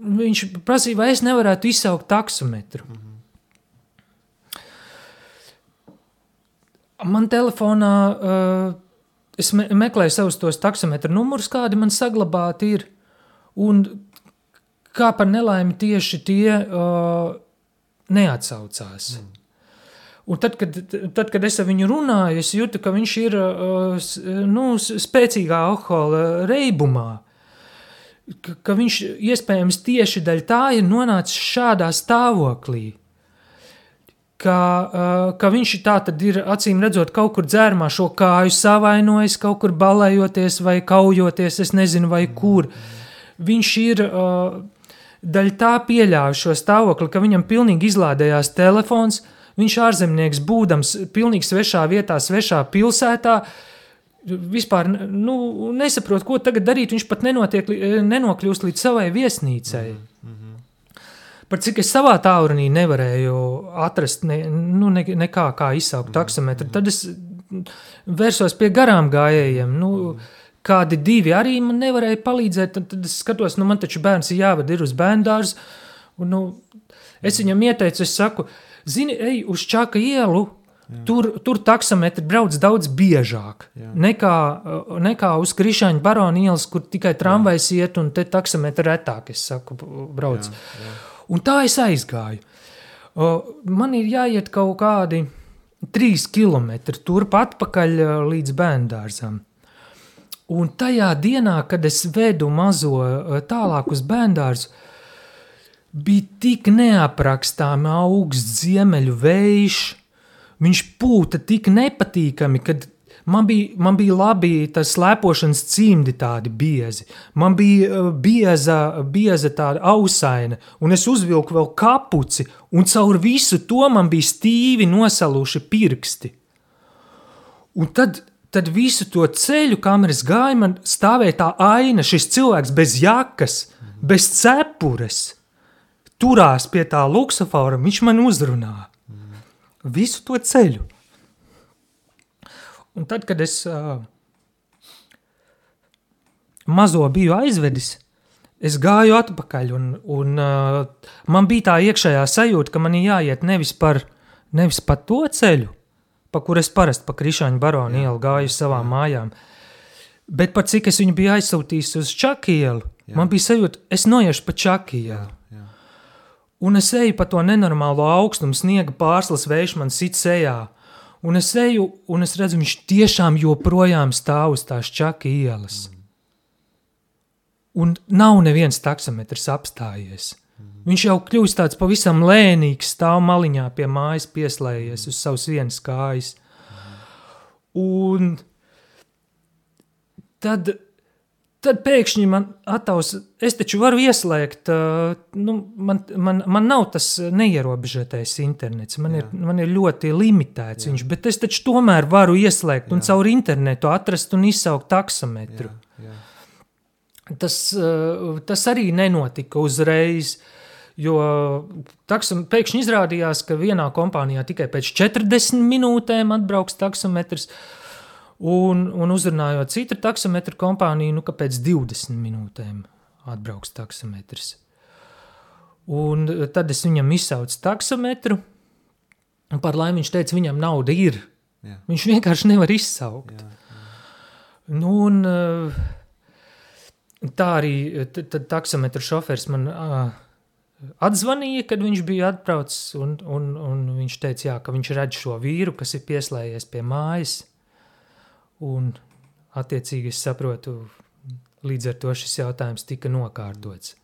viņš prasīja, vai es nevarētu izsaukt taksometru. Mm -hmm. Man telefonā, uh, es me meklēju savus tos taksometru numurus, kādi man saglabāti ir, un kā par nelaimi tieši tie uh, neatsaucās. Mm. Un tad kad, tad, kad es ar viņu runāju, es jūtu, ka viņš ir uh, nu, spēcīgā alkohola reibumā. Ka, ka viņš iespējams tieši dēļ tā ir nonācis šādā stāvoklī. Ka, uh, ka viņš tā tad ir acīm redzot kaut kur dzērmā šo kāju savainojis, kaut kur balējoties vai kaujoties, es nezinu vai kur. Viņš ir uh, daļ tā pieļāva šo stāvokli, ka viņam pilnīgi izlādējās telefons, viņš ārzemnieks būdams pilnīgi svešā vietā, svešā pilsētā, vispār nu, nesaprot, ko tagad darīt, viņš pat nenotiek, nenokļūst līdz savai viesnīcai. Mm -hmm. Par cik es savā tālrunī nevarēju atrast ne, nu, ne, nekā kā izsaukt taksometru, tad es vērsos pie garām gājējiem. Nu, mm -hmm kādi divi arī man nevarēja palīdzēt. Tad, tad es skatos, nu man taču bērns ir jāved ir uz bērndārzu. Un, nu, es viņam ieteicu, es saku, zini, ej uz Čaka ielu. Tur, tur taksometri brauc daudz biežāk Jā. nekā, nekā uz Krišāņa barona ielas, kur tikai tramvajs iet un te taksometri retāk, es saku, brauc. Jā, jā. Un tā es aizgāju. Man ir jāiet kaut kādi trīs kilometri turpat pakaļ līdz bērndārzam. Un tajā dienā, kad es vedu mazo eh, tālāk uz bērndārzu, bija tik neaprakstāmi augsts ziemeļu vējš, viņš pūta tik nepatīkami, kad man bija, man bija labi tas slēpošanas cimdi tādi biezi, man bija eh, bieza, bieza tāda ausaina, un es uzvilku vēl kapuci, un caur visu to man bija stīvi nosaluši pirksti. Un tad tad visu to ceļu, kam es gāju, man stāvēja tā aina, šis cilvēks bez jakas, bez cepures, turās pie tā luksofora, viņš man uzrunā. Visu to ceļu. Un tad, kad es uh, mazo biju aizvedis, es gāju atpakaļ, un, un uh, man bija tā iekšējā sajūta, ka man jāiet nevis par, nevis pa to ceļu, pa kur es parasti pa Krišāņu baronu ielu gāju savām mājām. Bet pat cik es viņu biju aizsūtījis uz Čakielu, man bija sajūta, es noiešu pa Čakielu. Un es eju pa to nenormālo augstumu, sniega pārslas vējš man sit sejā. Un es eju, un es redzu, viņš tiešām joprojām stāv uz tās čaka ielas. Un nav neviens taksometrs apstājies. Viņš jau kļūst tāds pavisam lēnīgs, stāv maliņā pie mājas, pieslēdzies uz savas vienas kājas. Un tad, tad pēkšņi man attaus, es taču varu ieslēgt, uh, nu, man, man, man nav tas neierobežotais internets, man ir, man ir ļoti limitēts Jā. viņš, bet es taču tomēr varu ieslēgt Jā. un caur internetu atrast un izsaukt taksometru. Jā. Jā. Tas, uh, tas arī nenotika uzreiz. Uh, Jo taksam, pēkšņi izrādījās, ka vienā kompānijā tikai pēc 40 minūtēm atbrauks taksometrs, un, un uzrunājot citu taksometru kompāniju, nu, ka pēc 20 minūtēm atbrauks taksometrs. Un tad es viņam izsaucu taksometru, un par laimi viņš teica, viņam nauda ir. Jā. Viņš vienkārši nevar izsaukt. Jā, jā. Nu, un, tā arī tad taksometru šofers man atzvanīja, kad viņš bija atbraucis, un, un, un viņš teica, jā, ka viņš redz šo vīru, kas ir pieslēdzies pie mājas. Un, attiecīgi, es saprotu, Līdz ar to šis jautājums tika nokārtots.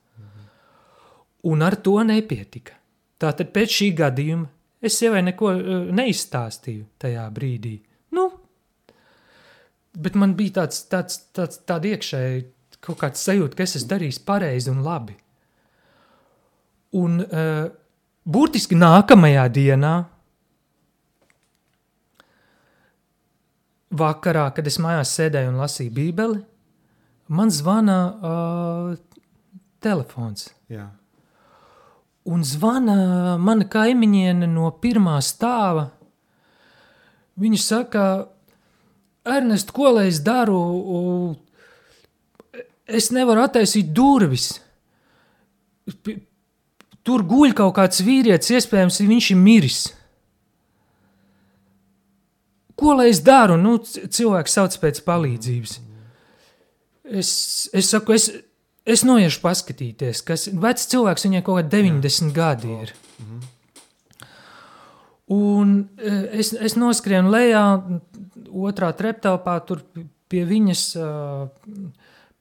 Un ar to nepietika. Tātad pēc šī gadījuma es sievai neko uh, neizstāstīju tajā brīdī. Nu, bet man bija tāds, tāds, tāds tāda iekšēji kaut kāds sajūta, ka es esmu darījis pareizi un labi. Un uh, burtiski nākamajā dienā, vakarā, kad es mājās sēdēju un lasīju bībeli, man zvana uh, telefons. Jā. Un zvana mana kaimiņiene no pirmā stāva. Viņa saka, Ernest, ko lai es daru? Es nevaru attaisīt durvis. Tur guļ kaut kāds vīrietis, iespējams, viņš ir miris. Ko lai es daru? Nu, cilvēks sauc pēc palīdzības. Es, es saku, es, es noiešu paskatīties, kas vecs cilvēks, viņai kaut kādi 90 gadi ir. Un eh, es, es noskrienu lejā, otrā treptelpā, tur pie viņas uh,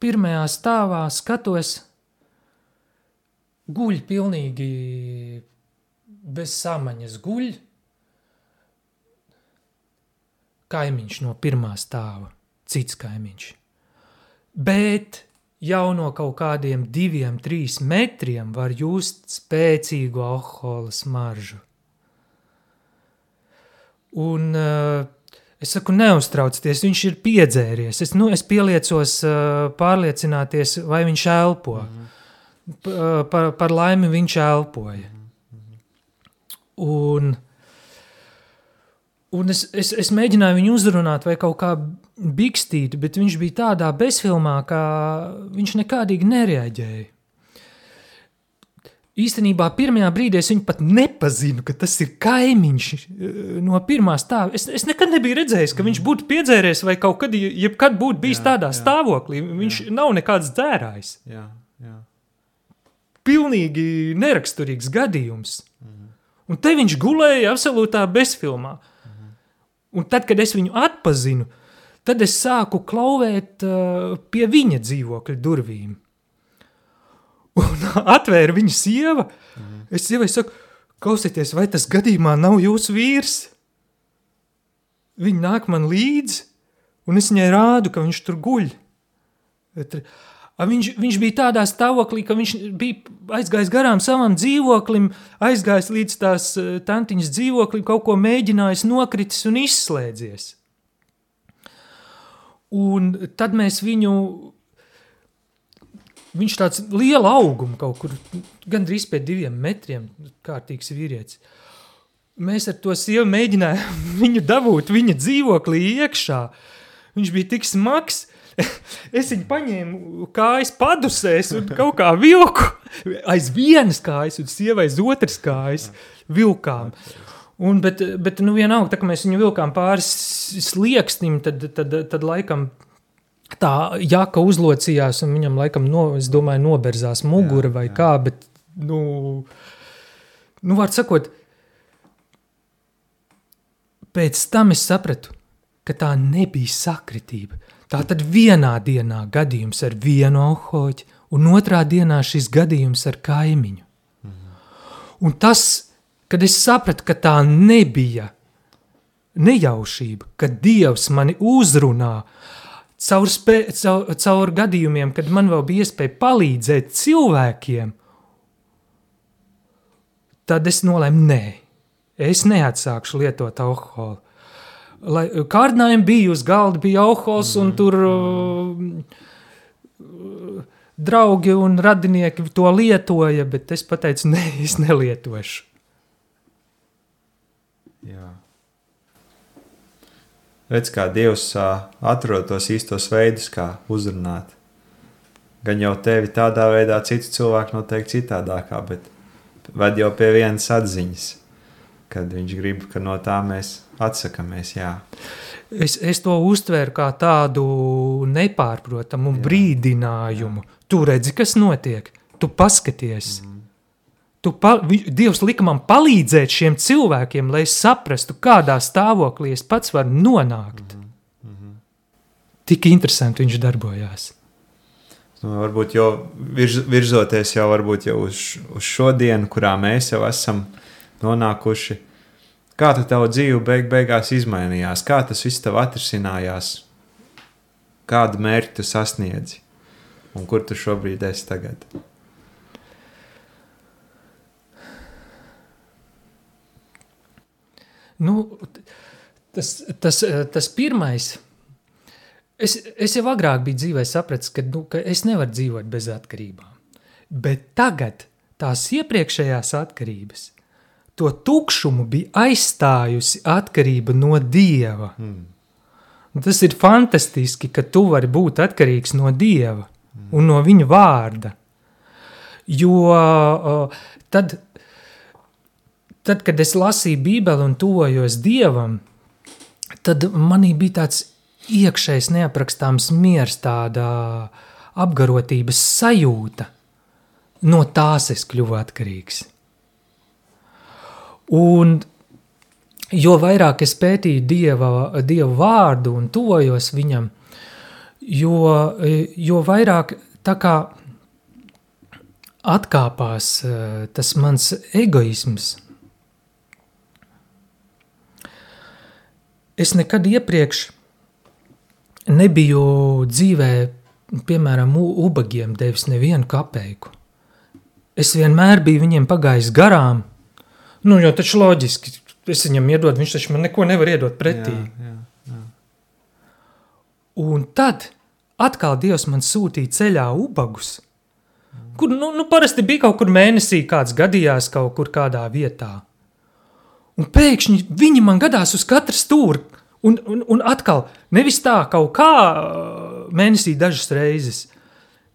pirmajā stāvā skatos, guļ pilnīgi bez samaņas guļ. Kaimiņš no pirmā stāva, cits kaimiņš. Bet jau no kaut kādiem diviem, trīs metriem var just spēcīgu alkohola smaržu. Un uh, es saku, neuztraucieties, viņš ir piedzēries. Es, nu, es pieliecos uh, pārliecināties, vai viņš elpo. Mm -hmm. par, par laimi viņš elpoja. Un, un es, es, es mēģināju viņu uzrunāt vai kaut kā bikstīt, bet viņš bija tādā bezfilmā, ka viņš nekādīgi nereaģēja. Īstenībā pirmajā brīdī es viņu pat nepazinu, ka tas ir kaimiņš eh, no pirmā stāva. Es, es nekad nebiju redzējis, ka viņš būtu piedzēries vai kaut kad, jebkad būtu bijis Jā, tādā jā. stāvoklī. Viņš jā. nav nekāds dzērājs. Jā, jā. Pilnīgi neraksturīgs gadījums. Un te viņš gulēja absolūtā bezfilmā. Un tad, kad es viņu atpazinu, tad es sāku klauvēt uh, pie viņa dzīvokļa durvīm. Un [laughs] atvēra viņa sieva. Es sievai saku, klausieties, vai tas gadījumā nav jūsu vīrs? Viņa nāk man līdzi, un es viņai rādu, ka viņš tur guļ. Bet, viņš, viņš bija tādā stāvoklī, ka viņš bija aizgājis garām savam dzīvoklim, aizgājis līdz tās eh, tantiņas dzīvoklim, kaut ko mēģinājis, nokritis un izslēdzies. Un tad mēs viņu Viņš tāds liela auguma kaut kur, gandrīz pie diviem metriem, kārtīgs vīrietis. Mēs ar to sievu mēģinājām [laughs] viņu dabūt viņa dzīvoklī iekšā. Viņš bija tik smags. [laughs] Es viņu paņēmu kājas padusēs un kaut kā vilku aiz vienas kājas un sievai aiz otras kājas vilkām. Un, bet, bet nu vienalga, tā kā mēs viņu vilkām pāris slieksnim, tad, tad, tad laikam tā jaka uzlocījās, un viņam laikam, no, es domāju, noberzās mugura Jā, vai jā. kā, bet, nu, nu var sakot, pēc tam es sapratu, ka tā nebija sakritība. Tā tad vienā dienā gadījums ar vienu alkohoļu, un otrā dienā šis gadījums ar kaimiņu. Un tas, kad es sapratu, ka tā nebija nejaušība, ka Dievs mani uzrunā caur, spē, caur, caur gadījumiem, kad man vēl bija iespēja palīdzēt cilvēkiem, tad es nolēmu, nē, es neatsākšu lietot alkoholu. Lai, kārdinājumi bija uz galda, bija alkohols, un tur uh, draugi un radinieki to lietoja, bet es pateicu, nē, es nelietošu. Jā. Redz, kā Dievs ā, atrod tos īstos veidus, kā uzrunāt. Gan jau tevi tādā veidā, citu cilvēku noteikti citādākā, bet ved jau pie vienas atziņas, kad viņš grib, ka no tā mēs atsakāmies. Jā, Es, es to uztvēru kā tādu nepārprotamu Jā. brīdinājumu. Tu redzi, kas notiek, tu paskaties. Mm. Tu pa, Dievs lika man palīdzēt šiem cilvēkiem, lai es saprastu, kādā stāvoklī es pats varu nonākt. Mm -hmm. Tik interesanti viņš darbojās. Nu, varbūt jau virz, virzoties jau, jau uz, uz šodienu, kurā mēs jau esam nonākuši. Kā tā tava dzīve beig, beigās izmainījās? Kā tas viss tev atrisinājās? Kādu mērķi tu sasniedzi? Un kur tu šobrīd esi tagad? Nu, tas, tas, tas pirmais ir Es, es jau agrāk biju dzīvē sapratis, ka, nu, ka es nevaru dzīvot bez atkarībām. Bet tagad tās iepriekšējās atkarības, to tukšumu bija aizstājusi atkarība no Dieva. Mm. Tas ir fantastiski, ka tu vari būt atkarīgs no Dieva mm. un no Viņa vārda. Jo tad, tad, kad es lasīju Bībeli un tuvojos Dievam, tad manī bija tāds iekšējs neaprakstāms miers, tāda apgarotības sajūta. No tās es kļuvu atkarīgs. Un jo vairāk es pētīju dieva, dievu vārdu un tojos viņam, jo, jo vairāk tā kā atkāpās eh, tas mans egoisms. Es nekad iepriekš nebiju dzīvē, piemēram, ubagiem devis nevienu kapeiku. Es vienmēr biju viņiem pagājis garām. Nu, jo taču loģiski, es viņam iedodu, viņš taču man neko nevar iedot pretī. Jā, jā, jā. Un tad atkal Dievs man sūtīja ceļā ubagus, kur nu, nu, parasti bija kaut kur mēnesī, kāds gadījās kaut kur kādā vietā. Un pēkšņi viņi man gadās uz katra stūra, Un, un, un atkal, nevis tā kaut kā mēnesī dažas reizes,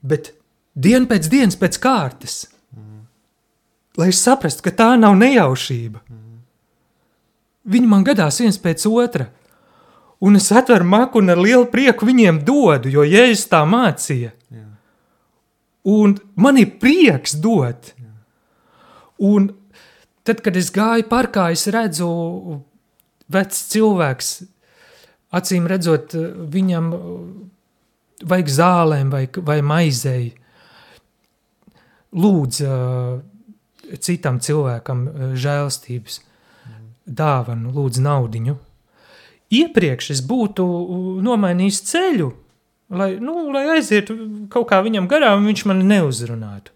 bet dienu pēc dienas pēc kārtas. Lai es saprastu, ka tā nav nejaušība. Viņi man gadās viens pēc otra. Un es atveru maku un ar lielu prieku viņiem dodu, jo Jēzus tā mācīja. Jā. Un man ir prieks dot. Jā. Un tad, kad es gāju parkā, es redzu vecs cilvēks acīm redzot, viņam vajag zālēm vai, vai maizei. Lūdz uh, citam cilvēkam uh, žēlstības dāvanu, lūdz naudiņu. Iepriekš es būtu nomainījis ceļu, lai, nu, lai aizietu kaut kā viņam garām, viņš mani neuzrunātu.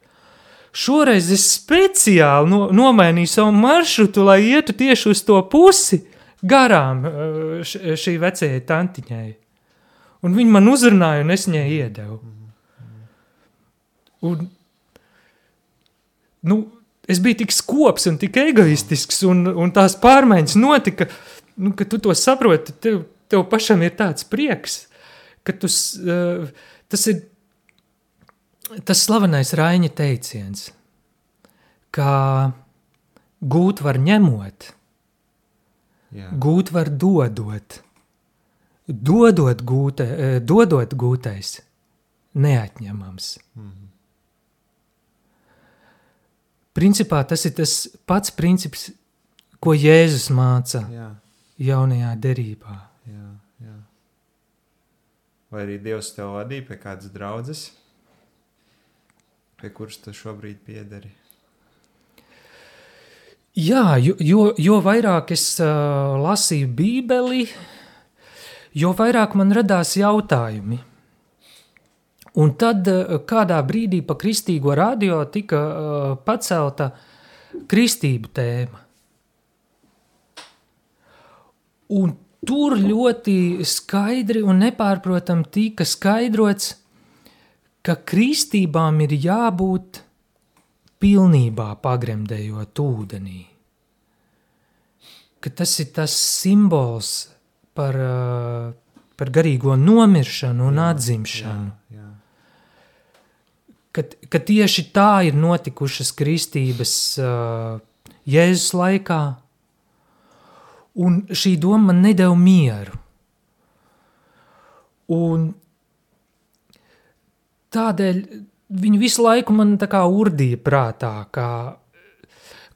Šoreiz es speciāli no, nomainīju savu maršrutu, lai ietu tieši uz to pusi, garām eh, šī vecajai tantiņai. Un viņi man uzrunāja, un es viņai iedevu. Un, nu, es biju tik skops un tik egoistisks, un, un tās pārmaiņas notika, nu, ka tu to saproti, tev, tev pašam ir tāds prieks, ka tu, uh, tas ir tas slavenais Raiņa teiciens, ka gūt var ņemot, Jā. Gūt var dodot. Dodot, gūte, eh, dodot gūtais, neatņemams. Mm. Principā tas ir tas pats princips, ko Jēzus māca jā. jaunajā derībā. Jā, jā. Vai arī Dievs tev vadīja pie kādas draudzes, pie kuras tu šobrīd piederi? Jā, jo, jo, jo vairāk es uh, lasīju Bībeli, jo vairāk man radās jautājumi. Un tad uh, kādā brīdī pa kristīgo radio tika uh, pacelta kristību tēma. Un tur ļoti skaidri un nepārprotami tika skaidrots, ka kristībām ir jābūt pilnībā pagremdējot ūdenī. Ka tas ir tas simbols par, uh, par garīgo nomiršanu un jā, atzimšanu. Jā, jā. Ka, ka tieši tā ir notikušas kristības uh, Jēzus laikā, un šī doma man nedēļa mieru. Un tādēļ viņi visu laiku man tā kā urdīja prātā, kā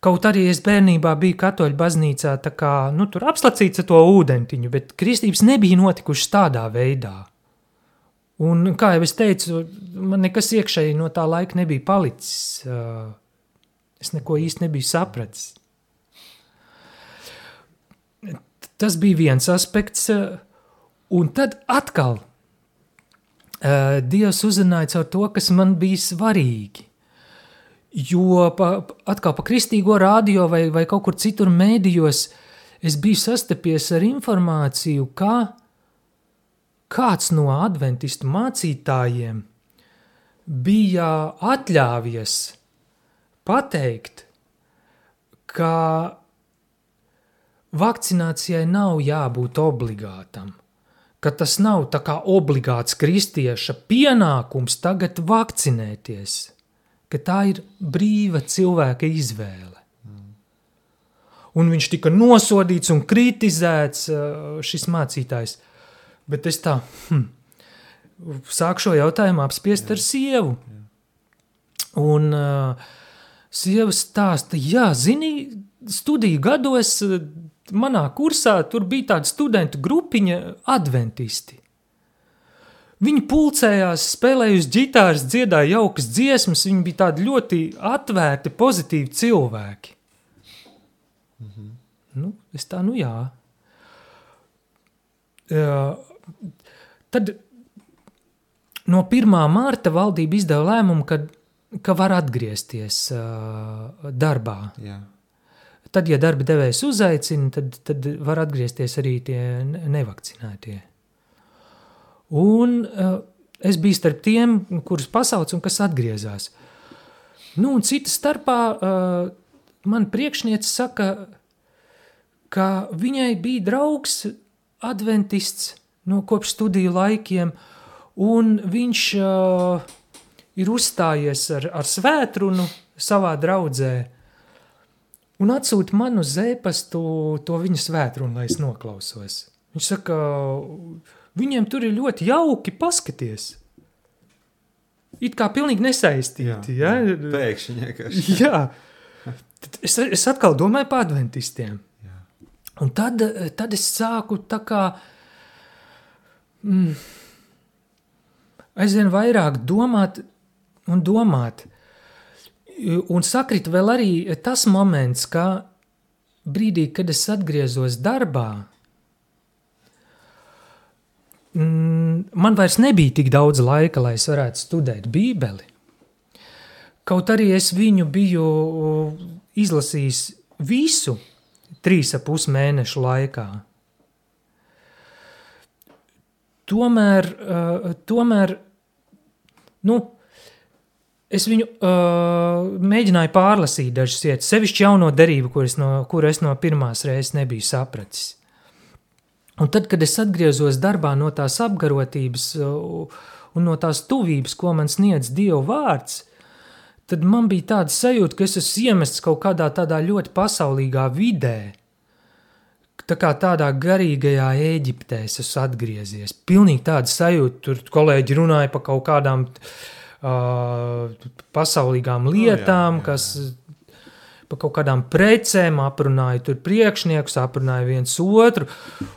Kaut arī es bērnībā biju katoļu baznīcā, tā kā nu, tur apslacīts ar to ūdentiņu, bet kristības nebija notikušas tādā veidā. Un, kā jau es teicu, man nekas iekšēji no tā laika nebija palicis. Es neko īsti nebiju sapratis. Tas bija viens aspekts, un tad atkal Dievs uzrunāja caur to, kas man bija svarīgi. Jo pa, atkal pa kristīgo radio vai, vai kaut kur citur mēdījos es biju sastapies ar informāciju, ka kāds no adventistu mācītājiem bija atļāvies pateikt, ka vakcinācijai nav jābūt obligātam, ka tas nav tā kā obligāts kristieša pienākums tagad vakcinēties – ka tā ir brīva cilvēka izvēle. Un viņš tika nosodīts un kritizēts, šis mācītājs. Bet es tā hm, sāku šo jautājumu apspriest ar sievu. Un uh, sieva stāsta, jā, zini, studiju gados manā kursā tur bija tāda studentu grupiņa adventisti. Viņi pulcējās, spēlēja uz ģitāras, dziedāja jaukas dziesmas, viņi bija tādi ļoti atvērti, pozitīvi cilvēki. -hmm. nu, es tā, nu jā. Uh, tad no 1. mārta valdība izdeva lēmumu, ka, ka var atgriezties uh, darbā. Jā. Tad, ja darba devējs uzaicina, tad, tad var atgriezties arī tie nevakcinētie. Un uh, es biju starp tiem, kurus pasauc un kas atgriezās. Nu, un cita starpā uh, man priekšniece saka, ka viņai bija draugs adventists no kopš studiju laikiem, un viņš uh, ir uzstājies ar, ar svētrunu savā draudzē, un atsūta man uz ēpastu to viņa svētrunu, lai es noklausos. Viņš saka, uh, Viņiem tur ir ļoti jauki paskaties. It kā pilnīgi nesaistīti. Jā, ja? Pēkšņi vienkārši. [laughs] Jā. Es, es atkal domāju par adventistiem. Jā. Un tad, tad es sāku tā kā mm, aizvien vairāk domāt un domāt. Un sakrit vēl arī tas moments, ka brīdī, kad es atgriezos darbā, Mm, man vairs nebija tik daudz laika, lai es varētu studēt Bībeli. Kaut arī es viņu biju izlasījis visu trīs ap pus mēnešu laikā. Tomēr, uh, tomēr nu, es viņu uh, mēģināju pārlasīt dažas vietas, sevišķi jauno derību, kur es no, kur es no pirmās reizes nebiju sapratis. Un tad, kad es atgriezos darbā no tās apgarotības uh, un no tās tuvības, ko man sniedz Dieva vārds, tad man bija tāda sajūta, ka es esmu iemests kaut kādā tādā ļoti pasaulīgā vidē. Tā kā tādā garīgajā Eģiptē es esmu atgriezies. Pilnīgi tāda sajūta, tur kolēģi runāja par kaut kādām uh, pasaulīgām lietām, oh, jā, jā, jā. kas par kaut kādām precēm, aprunāja tur priekšniekus, aprunāja viens otru,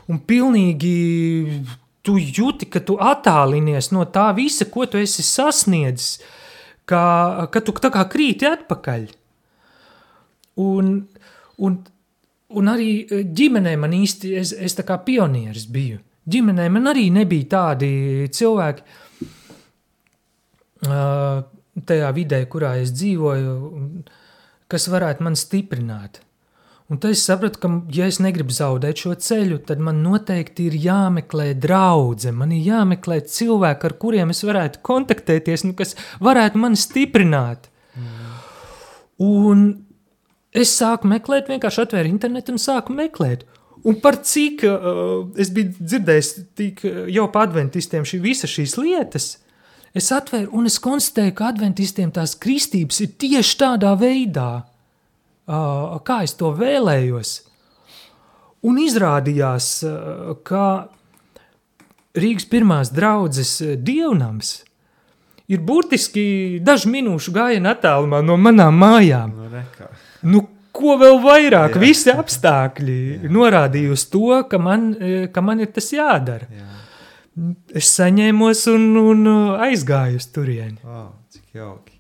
un pilnīgi tu jūti, ka tu attālinies no tā visa, ko tu esi sasniedzis, ka, ka tu tā kā krīti atpakaļ. Un, un, un arī ģimenē man īsti, es, es tā kā pionieris biju. Ģimenē man arī nebija tādi cilvēki, uh, tajā vidē, kurā es dzīvoju, kas varētu mani stiprināt. Un tad es sapratu, ka, ja es negribu zaudēt šo ceļu, tad man noteikti ir jāmeklē draudzene, man ir jāmeklē cilvēki, ar kuriem es varētu kontaktēties, nu, kas varētu mani stiprināt. Mm. Un es sāku meklēt, vienkārši atvēru internetu un sāku meklēt. Un par cik uh, es biju dzirdējis tik, uh, jau par adventistiem šī, visa šīs lietas, Es atvēru un es konstatēju, ka adventistiem tās kristības ir tieši tādā veidā, kā es to vēlējos. Un izrādījās, ka Rīgas pirmās draudzes dievnams ir burtiski dažu minūšu gājienu attālumā no manām mājām. No nu, reka. Nu, ko vēl vairāk, Jā. visi apstākļi Jā. norādīja uz to, ka man, ka man ir tas jādara. Jā. es saņēmos un, un aizgāju uz turieni. Oh, cik jauki.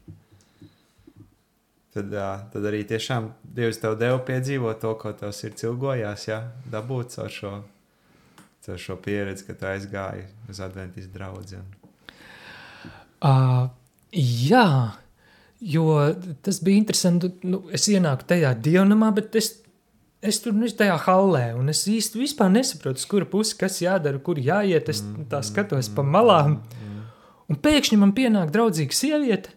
Tad, tad arī tiešām Dievs tev deva piedzīvot to, ko tev sirds ilgojās, ja dabūt caur šo, caur šo pieredzi, ka tu aizgāji uz adventis draugu. Uh, jā, jo tas bija interesanti. Nu, es ienāku tajā dievnamā, bet es, es tur esmu tajā hallē, un es īsti nesaprotu, uz kura pusi kas jādara, kur jāiet. Es tā skatos pa malām, un pēkšņi man pienāk draudzīga sieviete.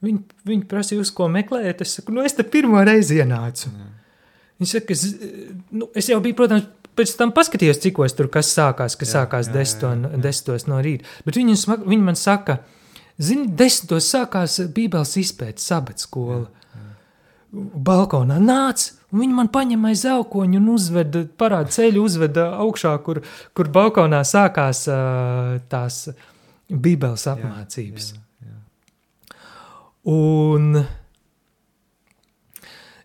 Viņa, viņa prasīja, uz ko meklējat. Es saku, nu, es te pirmo reizi ienācu. Viņa saka, es, nu, es jau biju, protams, pēc tam paskatījos, cik os tur kas sākās, kas jā, sākās jā, desmitos, jā, jā. desmitos no rīta. Bet viņa, viņa man saka, zini, desmitos sākās Bībeles izpētes sabats skola. Jā, jā. Balkonā nāca, un viņi man paņem aiz aukoņu un uzveda, parāda ceļu, uzveda augšā, kur, kur balkonā sākās uh, tās Bībeles apmācības. Jā, jā. Un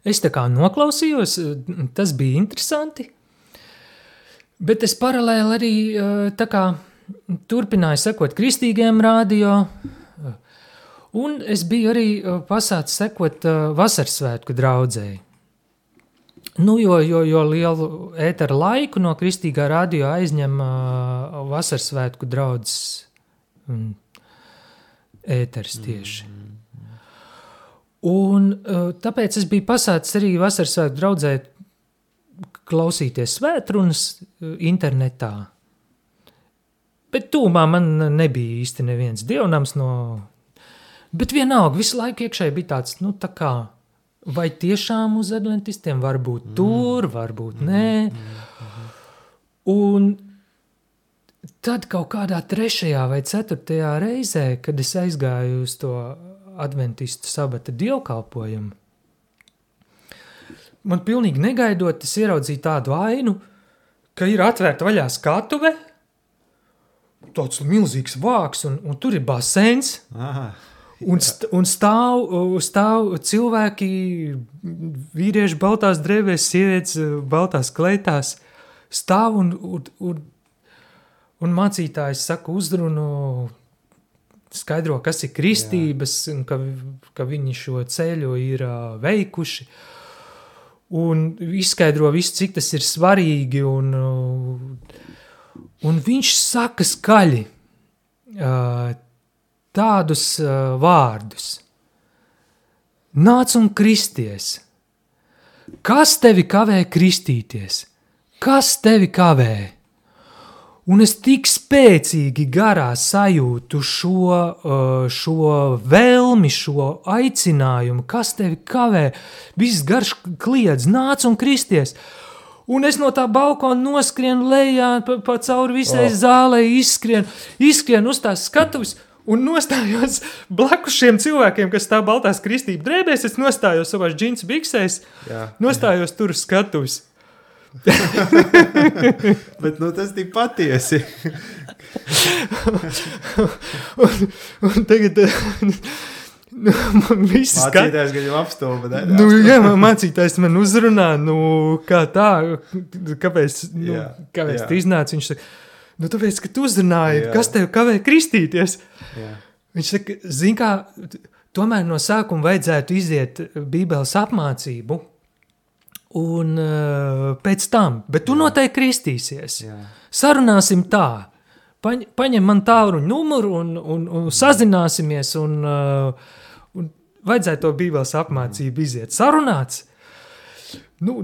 es tā kā noklausījos, tas bija interesanti, bet es paralēli arī tā kā turpināju sekot kristīgiem rādio, un es biju arī pasācis sekot vasarsvētku draudzēji. Nu, jo, jo, jo lielu ēteru laiku no kristīgā radio aizņem uh, vasarsvētku draudzes um, ēters tieši. Un, uh, tāpēc es biju pasācis arī vasaras svētku draudzē klausīties svētrunas internetā. Bet tūmā man nebija īsti neviens dievnams no... Bet vienalga, visu laiku iekšēji bija tāds, nu tā kā, vai tiešām uz adventistiem var būt mm. tur, varbūt mm. nē. Mm. Un tad kaut kādā trešajā vai ceturtajā reizē, kad es aizgāju uz to adventistu sabata dievkalpojumu. Man pilnīgi negaidot, es ieraudzīju tādu ainu, ka ir atvērta vaļā skatuve, tāds milzīgs vāks, un, un tur ir basēns. Aha. Un, st un stāv, stāv cilvēki, vīrieši baltās drēbēs, sievietes baltās kleitās, stāv un, un, un, un mācītājs saka uzrunu skaidro, kas ir kristības, Jā. un ka, ka viņi šo ceļu ir uh, veikuši. Un izskaidro visu, cik tas ir svarīgi. Un, uh, un viņš saka skaļi uh, tādus uh, vārdus: Nāc un kristies! Kas tevi kavē kristīties? Kas tevi kavē? Un es tik spēcīgi garā sajūtu šo, uh, šo vēlmi, šo aicinājumu, kas tevi kavē. Viss garš kliedz, nāc un kristies. Un es no tā balkona noskrienu lejā, pa, pa cauri visai oh. zālē, izskrienu, izskrienu uz tās skatuves. Un nostājos blakus šiem cilvēkiem, kas stāv baltās kristību drēbēs. Es nostājos savā džins biksēs, jā, nostājos jā. tur uz skatuves. [laughs] Bet nu, tas ir patiesi. un, un tagad. Nu, man viss ir mācītājs, ka jau apstulba. Ne? Nu, jā, mācītājs man uzrunā, nu, kā tā, kāpēc, nu, jā, kāpēc jā. tu iznāci. Viņš saka, nu, tāpēc, ka tu uzrunāji, jā. kas tev kavē kristīties. Jā. Viņš saka, zin kā, tomēr no sākuma vajadzētu iziet bībeles apmācību, un uh, pēc tam, bet tu Jā. noteikti kristīsies. Jā. Sarunāsim tā. Paņ, paņem man tālruņa numuru un, un, un sazināsimies, un, uh, un vajadzētu to bībeles apmācību iziet. Sarunāts. Nu,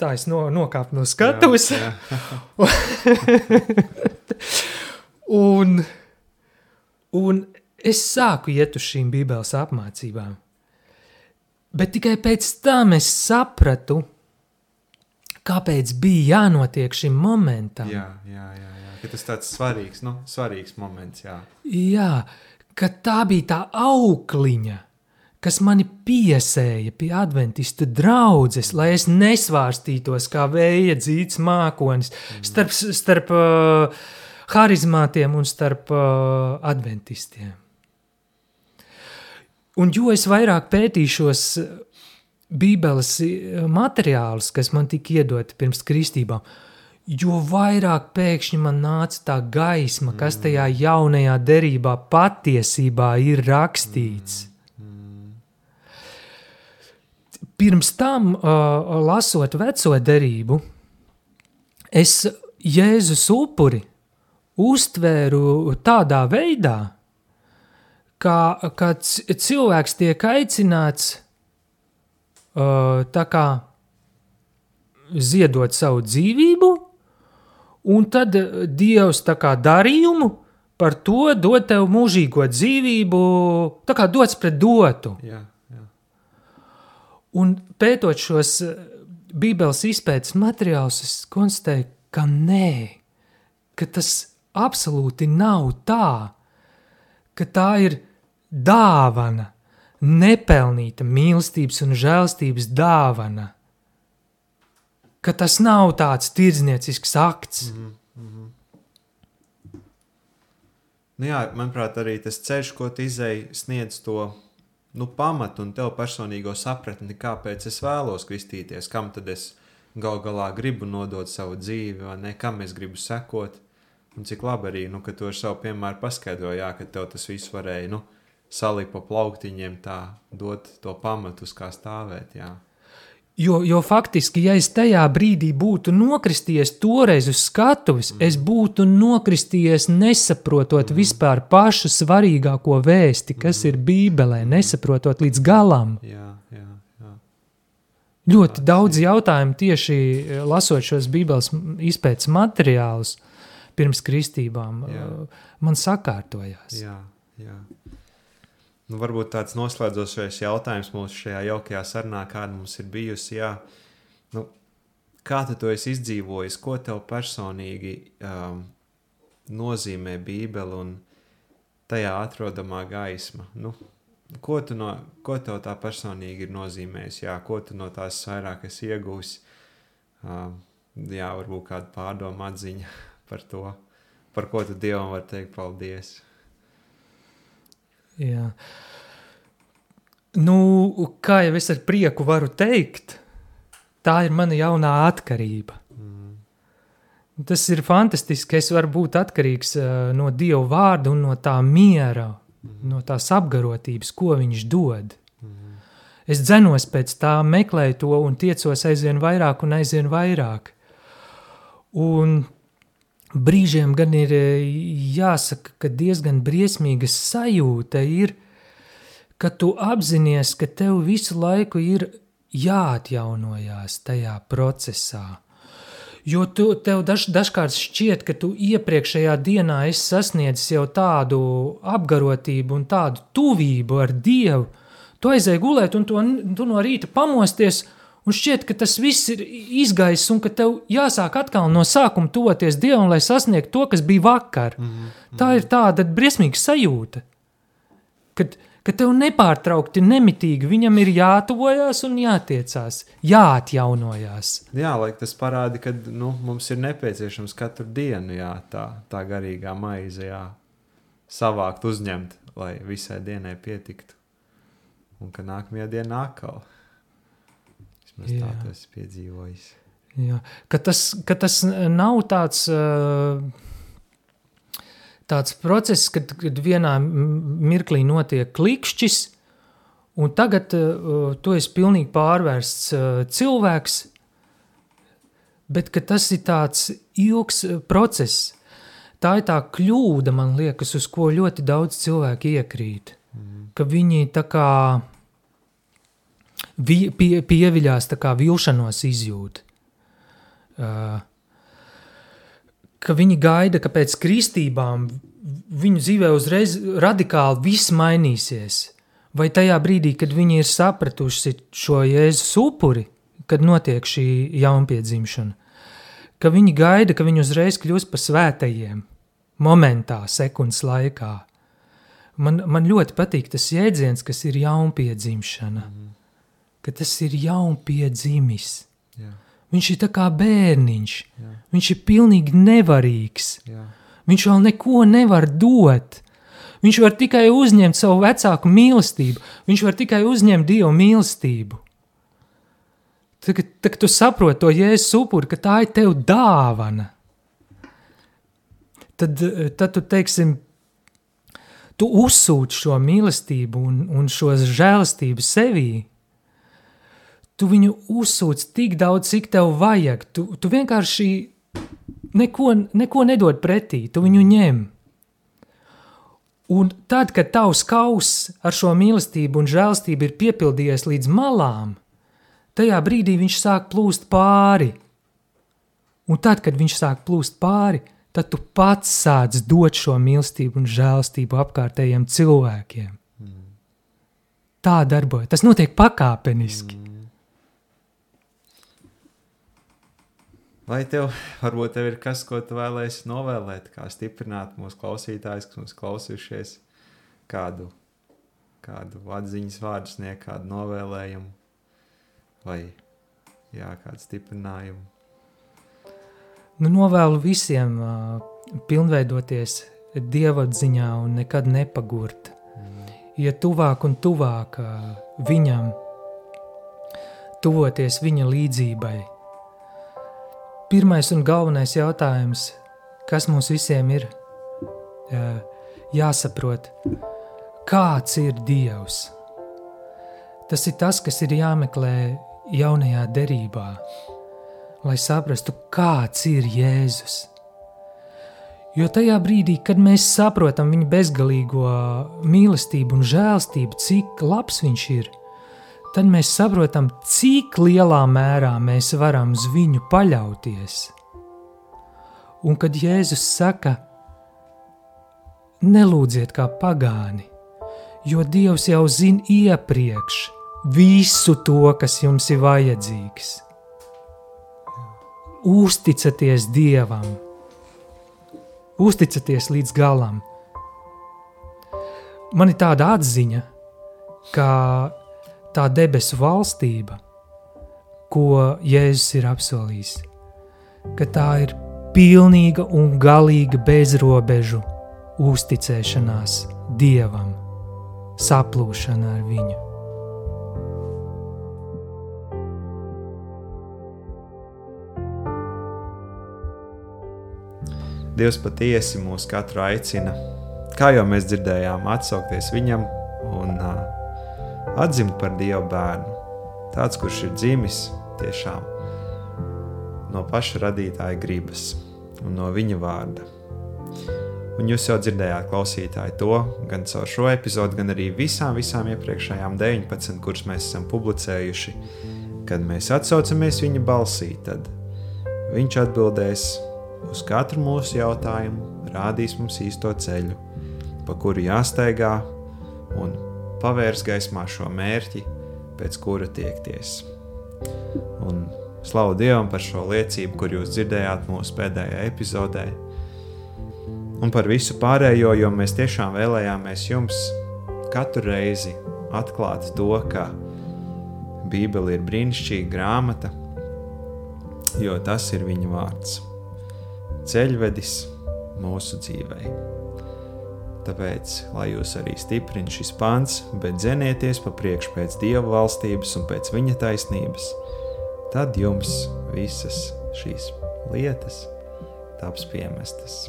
tā es no, nokāpu no skatuves. Jā, jā. [laughs] un, un es sāku iet uz šīm bībeles apmācībām. Bet tikai pēc tam es sapratu, kāpēc bija jānotiek šim momentam. Jā, jā, jā, jā. Ka tas tāds svarīgs, nu, svarīgs moments. Jā. jā, ka tā bija tā aukliņa, kas mani piesēja pie adventistu draudzes, lai es nesvārstītos kā vēja dzīts mākonis mm. starp, starp uh, harizmātiem un starp uh, adventistiem. Un jo es vairāk pētīšos eh, Bībeles eh, materiālus, kas man tika iedoti pirms kristībām, jo vairāk pēkšņi man nāca tā gaisma, kas tajā jaunajā derībā patiesībā ir rakstīts. Pirms tam, uh, lasot veco derību, es Jēzus upuri uztvēru tādā veidā, ka, ka cilvēks tiek aicināts uh, tā kā ziedot savu dzīvību, un tad Dievs tā kā darījumu par to dod tev mūžīgo dzīvību, tā kā dots pret dotu. Jā, jā. Un pētot šos Bībeles izpētes materiālus, es konstatēju, ka nē, ka tas absolūti nav tā, ka tā ir dāvana, nepelnīta mīlestības un žēlstības dāvana, ka tas nav tāds tirdzniecisks akts. Mm -hmm. Nu jā, manuprāt, arī tas ceļš, ko tu izēji, sniedz to nu, pamatu un tev personīgo sapratni, kāpēc es vēlos kristīties, kam tad es gal galā gribu nodot savu dzīvi, vai ne, kam es gribu sekot. Un cik labi arī, nu, ka tu ar savu piemēru paskaidroji, jā, ka tev tas viss varēja nu, salikt pa plauktiņiem, tā dot to pamatu, uz kā stāvēt. Jā. Jo, jo faktiski, ja es tajā brīdī būtu nokristies toreiz uz skatuves, mm. es būtu nokristies nesaprotot mm. vispār pašu svarīgāko vēsti, kas mm. ir Bībelē, nesaprotot līdz galam. Jā, jā, jā. Ļoti daudz jautājumu tieši eh, lasot šos Bībeles izpētes materiālus pirms kristībām, jā. Eh, man sakārtojās. Jā, jā. Nu, varbūt tāds noslēdzošais jautājums mūsu šajā jaukajā sarunā, kāda mums ir bijusi. Jā, nu, kā tu to esi izdzīvojis, ko tev personīgi um, nozīmē Bībele un tajā atrodamā gaisma? Nu, ko, no, ko tev tā personīgi ir nozīmējis? Jā, ko tu no tās vairāk esi iegūs? Um, jā, varbūt kāda pārdoma atziņa [laughs] par to, par ko tu Dievam var teikt paldies. Jā. Nu, kā jau es ar prieku varu teikt, tā ir mana jaunā atkarība. Mm. Tas ir fantastiski. Es varu būt atkarīgs uh, no Dieva vārda un no tā miera, mm. no tās apgarotības, ko Viņš dod. Mm. Es dzenos pēc tā, meklēju to un tiecos aizvien vairāk un aizvien vairāk. Un brīžiem gan ir e, jāsaka, ka diezgan briesmīga sajūta ir, ka tu apzinājies, ka tev visu laiku ir jāatjaunojās tajā procesā. Jo tu, tev daž, dažkārt šķiet, ka tu iepriekšējā dienā esi sasniedzis jau tādu apgarotību un tādu tuvību ar Dievu. Tu aizēji gulēt, un to, tu no rīta pamosties, Un šķiet, ka tas viss ir izgājis, un ka tev jāsāk atkal no sākuma toties Dievam, lai sasniegtu to, kas bija vakar. Mm -hmm. Tā ir tāda briesmīga sajūta, kad, ka tev nepārtraukti, nemitīgi viņam ir jātuvojas un jātiecās, jāatjaunojās. Jā, lai tas parāda, ka nu, mums ir nepieciešams katru dienu jā, tā, tā garīgā maize jā, savākt, uzņemt, lai visai dienai pietiktu. Un ka nākamajā dienā atkal. Vismaz Jā. tā piedzīvojis. Jā. Ka, tas, ka tas nav tāds, tāds process, kad, kad vienā mirklī notiek klikšķis, un tagad tu esi pilnīgi pārvērsts cilvēks, bet tas ir tāds ilgs process. Tā ir tā kļūda, man liekas, uz ko ļoti daudz cilvēku iekrīt. Mm. Ka viņi tā kā vi, pie, pieviļās, tā kā vilšanos izjūt. Uh, ka viņi gaida, ka pēc kristībām viņu dzīvē uzreiz radikāli viss mainīsies. Vai tajā brīdī, kad viņi ir sapratuši šo jēzus upuri, kad notiek šī jaunpiedzimšana, ka viņi gaida, ka viņi uzreiz kļūs par svētajiem, momentā, sekundes laikā. Man, man ļoti patīk tas jēdziens, kas ir jaunpiedzimšana. Mm ka tas ir jaunpiedzimis. Jā. Viņš ir kā bērniņš. Jā. Viņš ir pilnīgi nevarīgs. Jā. Viņš vēl neko nevar dot. Viņš var tikai uzņemt savu vecāku mīlestību. Viņš var tikai uzņemt Dieva mīlestību. Tagad, tagad tu saproti to jēzus upuri, ka tā ir tev dāvana. Tad, tad tu teiksim, tu uzsūti šo mīlestību un, un šo žēlastību sevī. Tu viņu uzsūti tik daudz, cik tev vajag. Tu, tu vienkārši neko, neko nedod pretī, tu viņu ņem. Un tad, kad tavs kauss ar šo mīlestību un žēlstību ir piepildījies līdz malām, tajā brīdī viņš sāk plūst pāri. Un tad, kad viņš sāk plūst pāri, tad tu pats sāc dot šo mīlestību un žēlstību apkārtējiem cilvēkiem. Mm. Tā darbojas. Tas notiek pakāpeniski. Mm. Vai tev, varbūt tev ir kas, ko tu vēlēsi novēlēt, kā stiprināt mūsu klausītājus, kas mums klausījušies, kādu, kādu atziņas vārdu sniegt, kādu novēlējumu vai jā, kādu stiprinājumu? Nu, novēlu visiem uh, pilnveidoties Dieva ziņā un nekad nepagurt. Mm. Iet tuvāk un tuvāk uh, viņam, tuvoties viņa līdzībai pirmais un galvenais jautājums, kas mums visiem ir jāsaprot, kāds ir Dievs. Tas ir tas, kas ir jāmeklē jaunajā derībā, lai saprastu, kāds ir Jēzus. Jo tajā brīdī, kad mēs saprotam viņa bezgalīgo mīlestību un žēlstību, cik labs viņš ir, tad mēs saprotam, cik lielā mērā mēs varam uz viņu paļauties. Un kad Jēzus saka, nelūdziet kā pagāni, jo Dievs jau zina iepriekš visu to, kas jums ir vajadzīgs. Uzticaties Dievam, uzticaties līdz galam. Man ir tāda atziņa, ka tā debesu valstība, ko Jēzus ir apsolījis, ka tā ir pilnīga un galīga bezrobežu uzticēšanās Dievam, saplūšana ar viņu. Dievs patiesi mūs katru aicina, kā jau mēs dzirdējām, atsaukties viņam un uh, atzimt par Dieva bērnu. Tāds, kurš ir dzimis tiešām no paša radītāja gribas un no viņa vārda. Un jūs jau dzirdējāt, klausītāji, to gan caur šo epizodu, gan arī visām, visām iepriekšējām 19, kuras mēs esam publicējuši. Kad mēs atsaucamies viņa balsī, tad viņš atbildēs uz katru mūsu jautājumu, rādīs mums īsto ceļu, pa kuru jāsteigā un pavērs gaismā šo mērķi, pēc kura tiekties. Un slavu Dievam par šo liecību, kur jūs dzirdējāt mūsu pēdējā epizodē. Un par visu pārējo, jo mēs tiešām vēlējāmies jums katru reizi atklāt to, ka Bībele ir brīnišķīga grāmata, jo tas ir viņa vārds - ceļvedis mūsu dzīvēm. Tāpēc, lai jūs arī stiprināt šis pants, bet dzenieties pa priekšu pēc Dieva valstības un pēc Viņa taisnības, tad jums visas šīs lietas taps piemestas.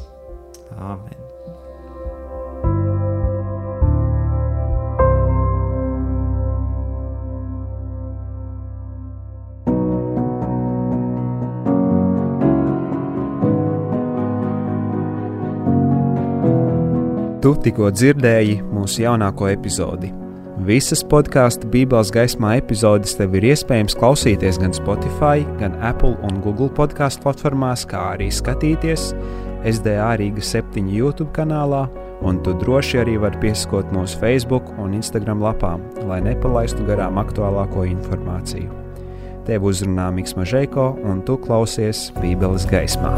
Āmen! Tu tikko dzirdēji mūsu jaunāko epizodi. Visas podkāstu Bībeles gaismā epizodes tev ir iespējams klausīties gan Spotify, gan Apple un Google podkāstu platformās, kā arī skatīties SDA Rīga 7 YouTube kanālā, un tu droši arī vari piesakot mūsu Facebook un Instagram lapām, lai nepalaistu garām aktuālāko informāciju. Tev uzrunā Mikls Mažēko, un tu klausies Bībeles gaismā.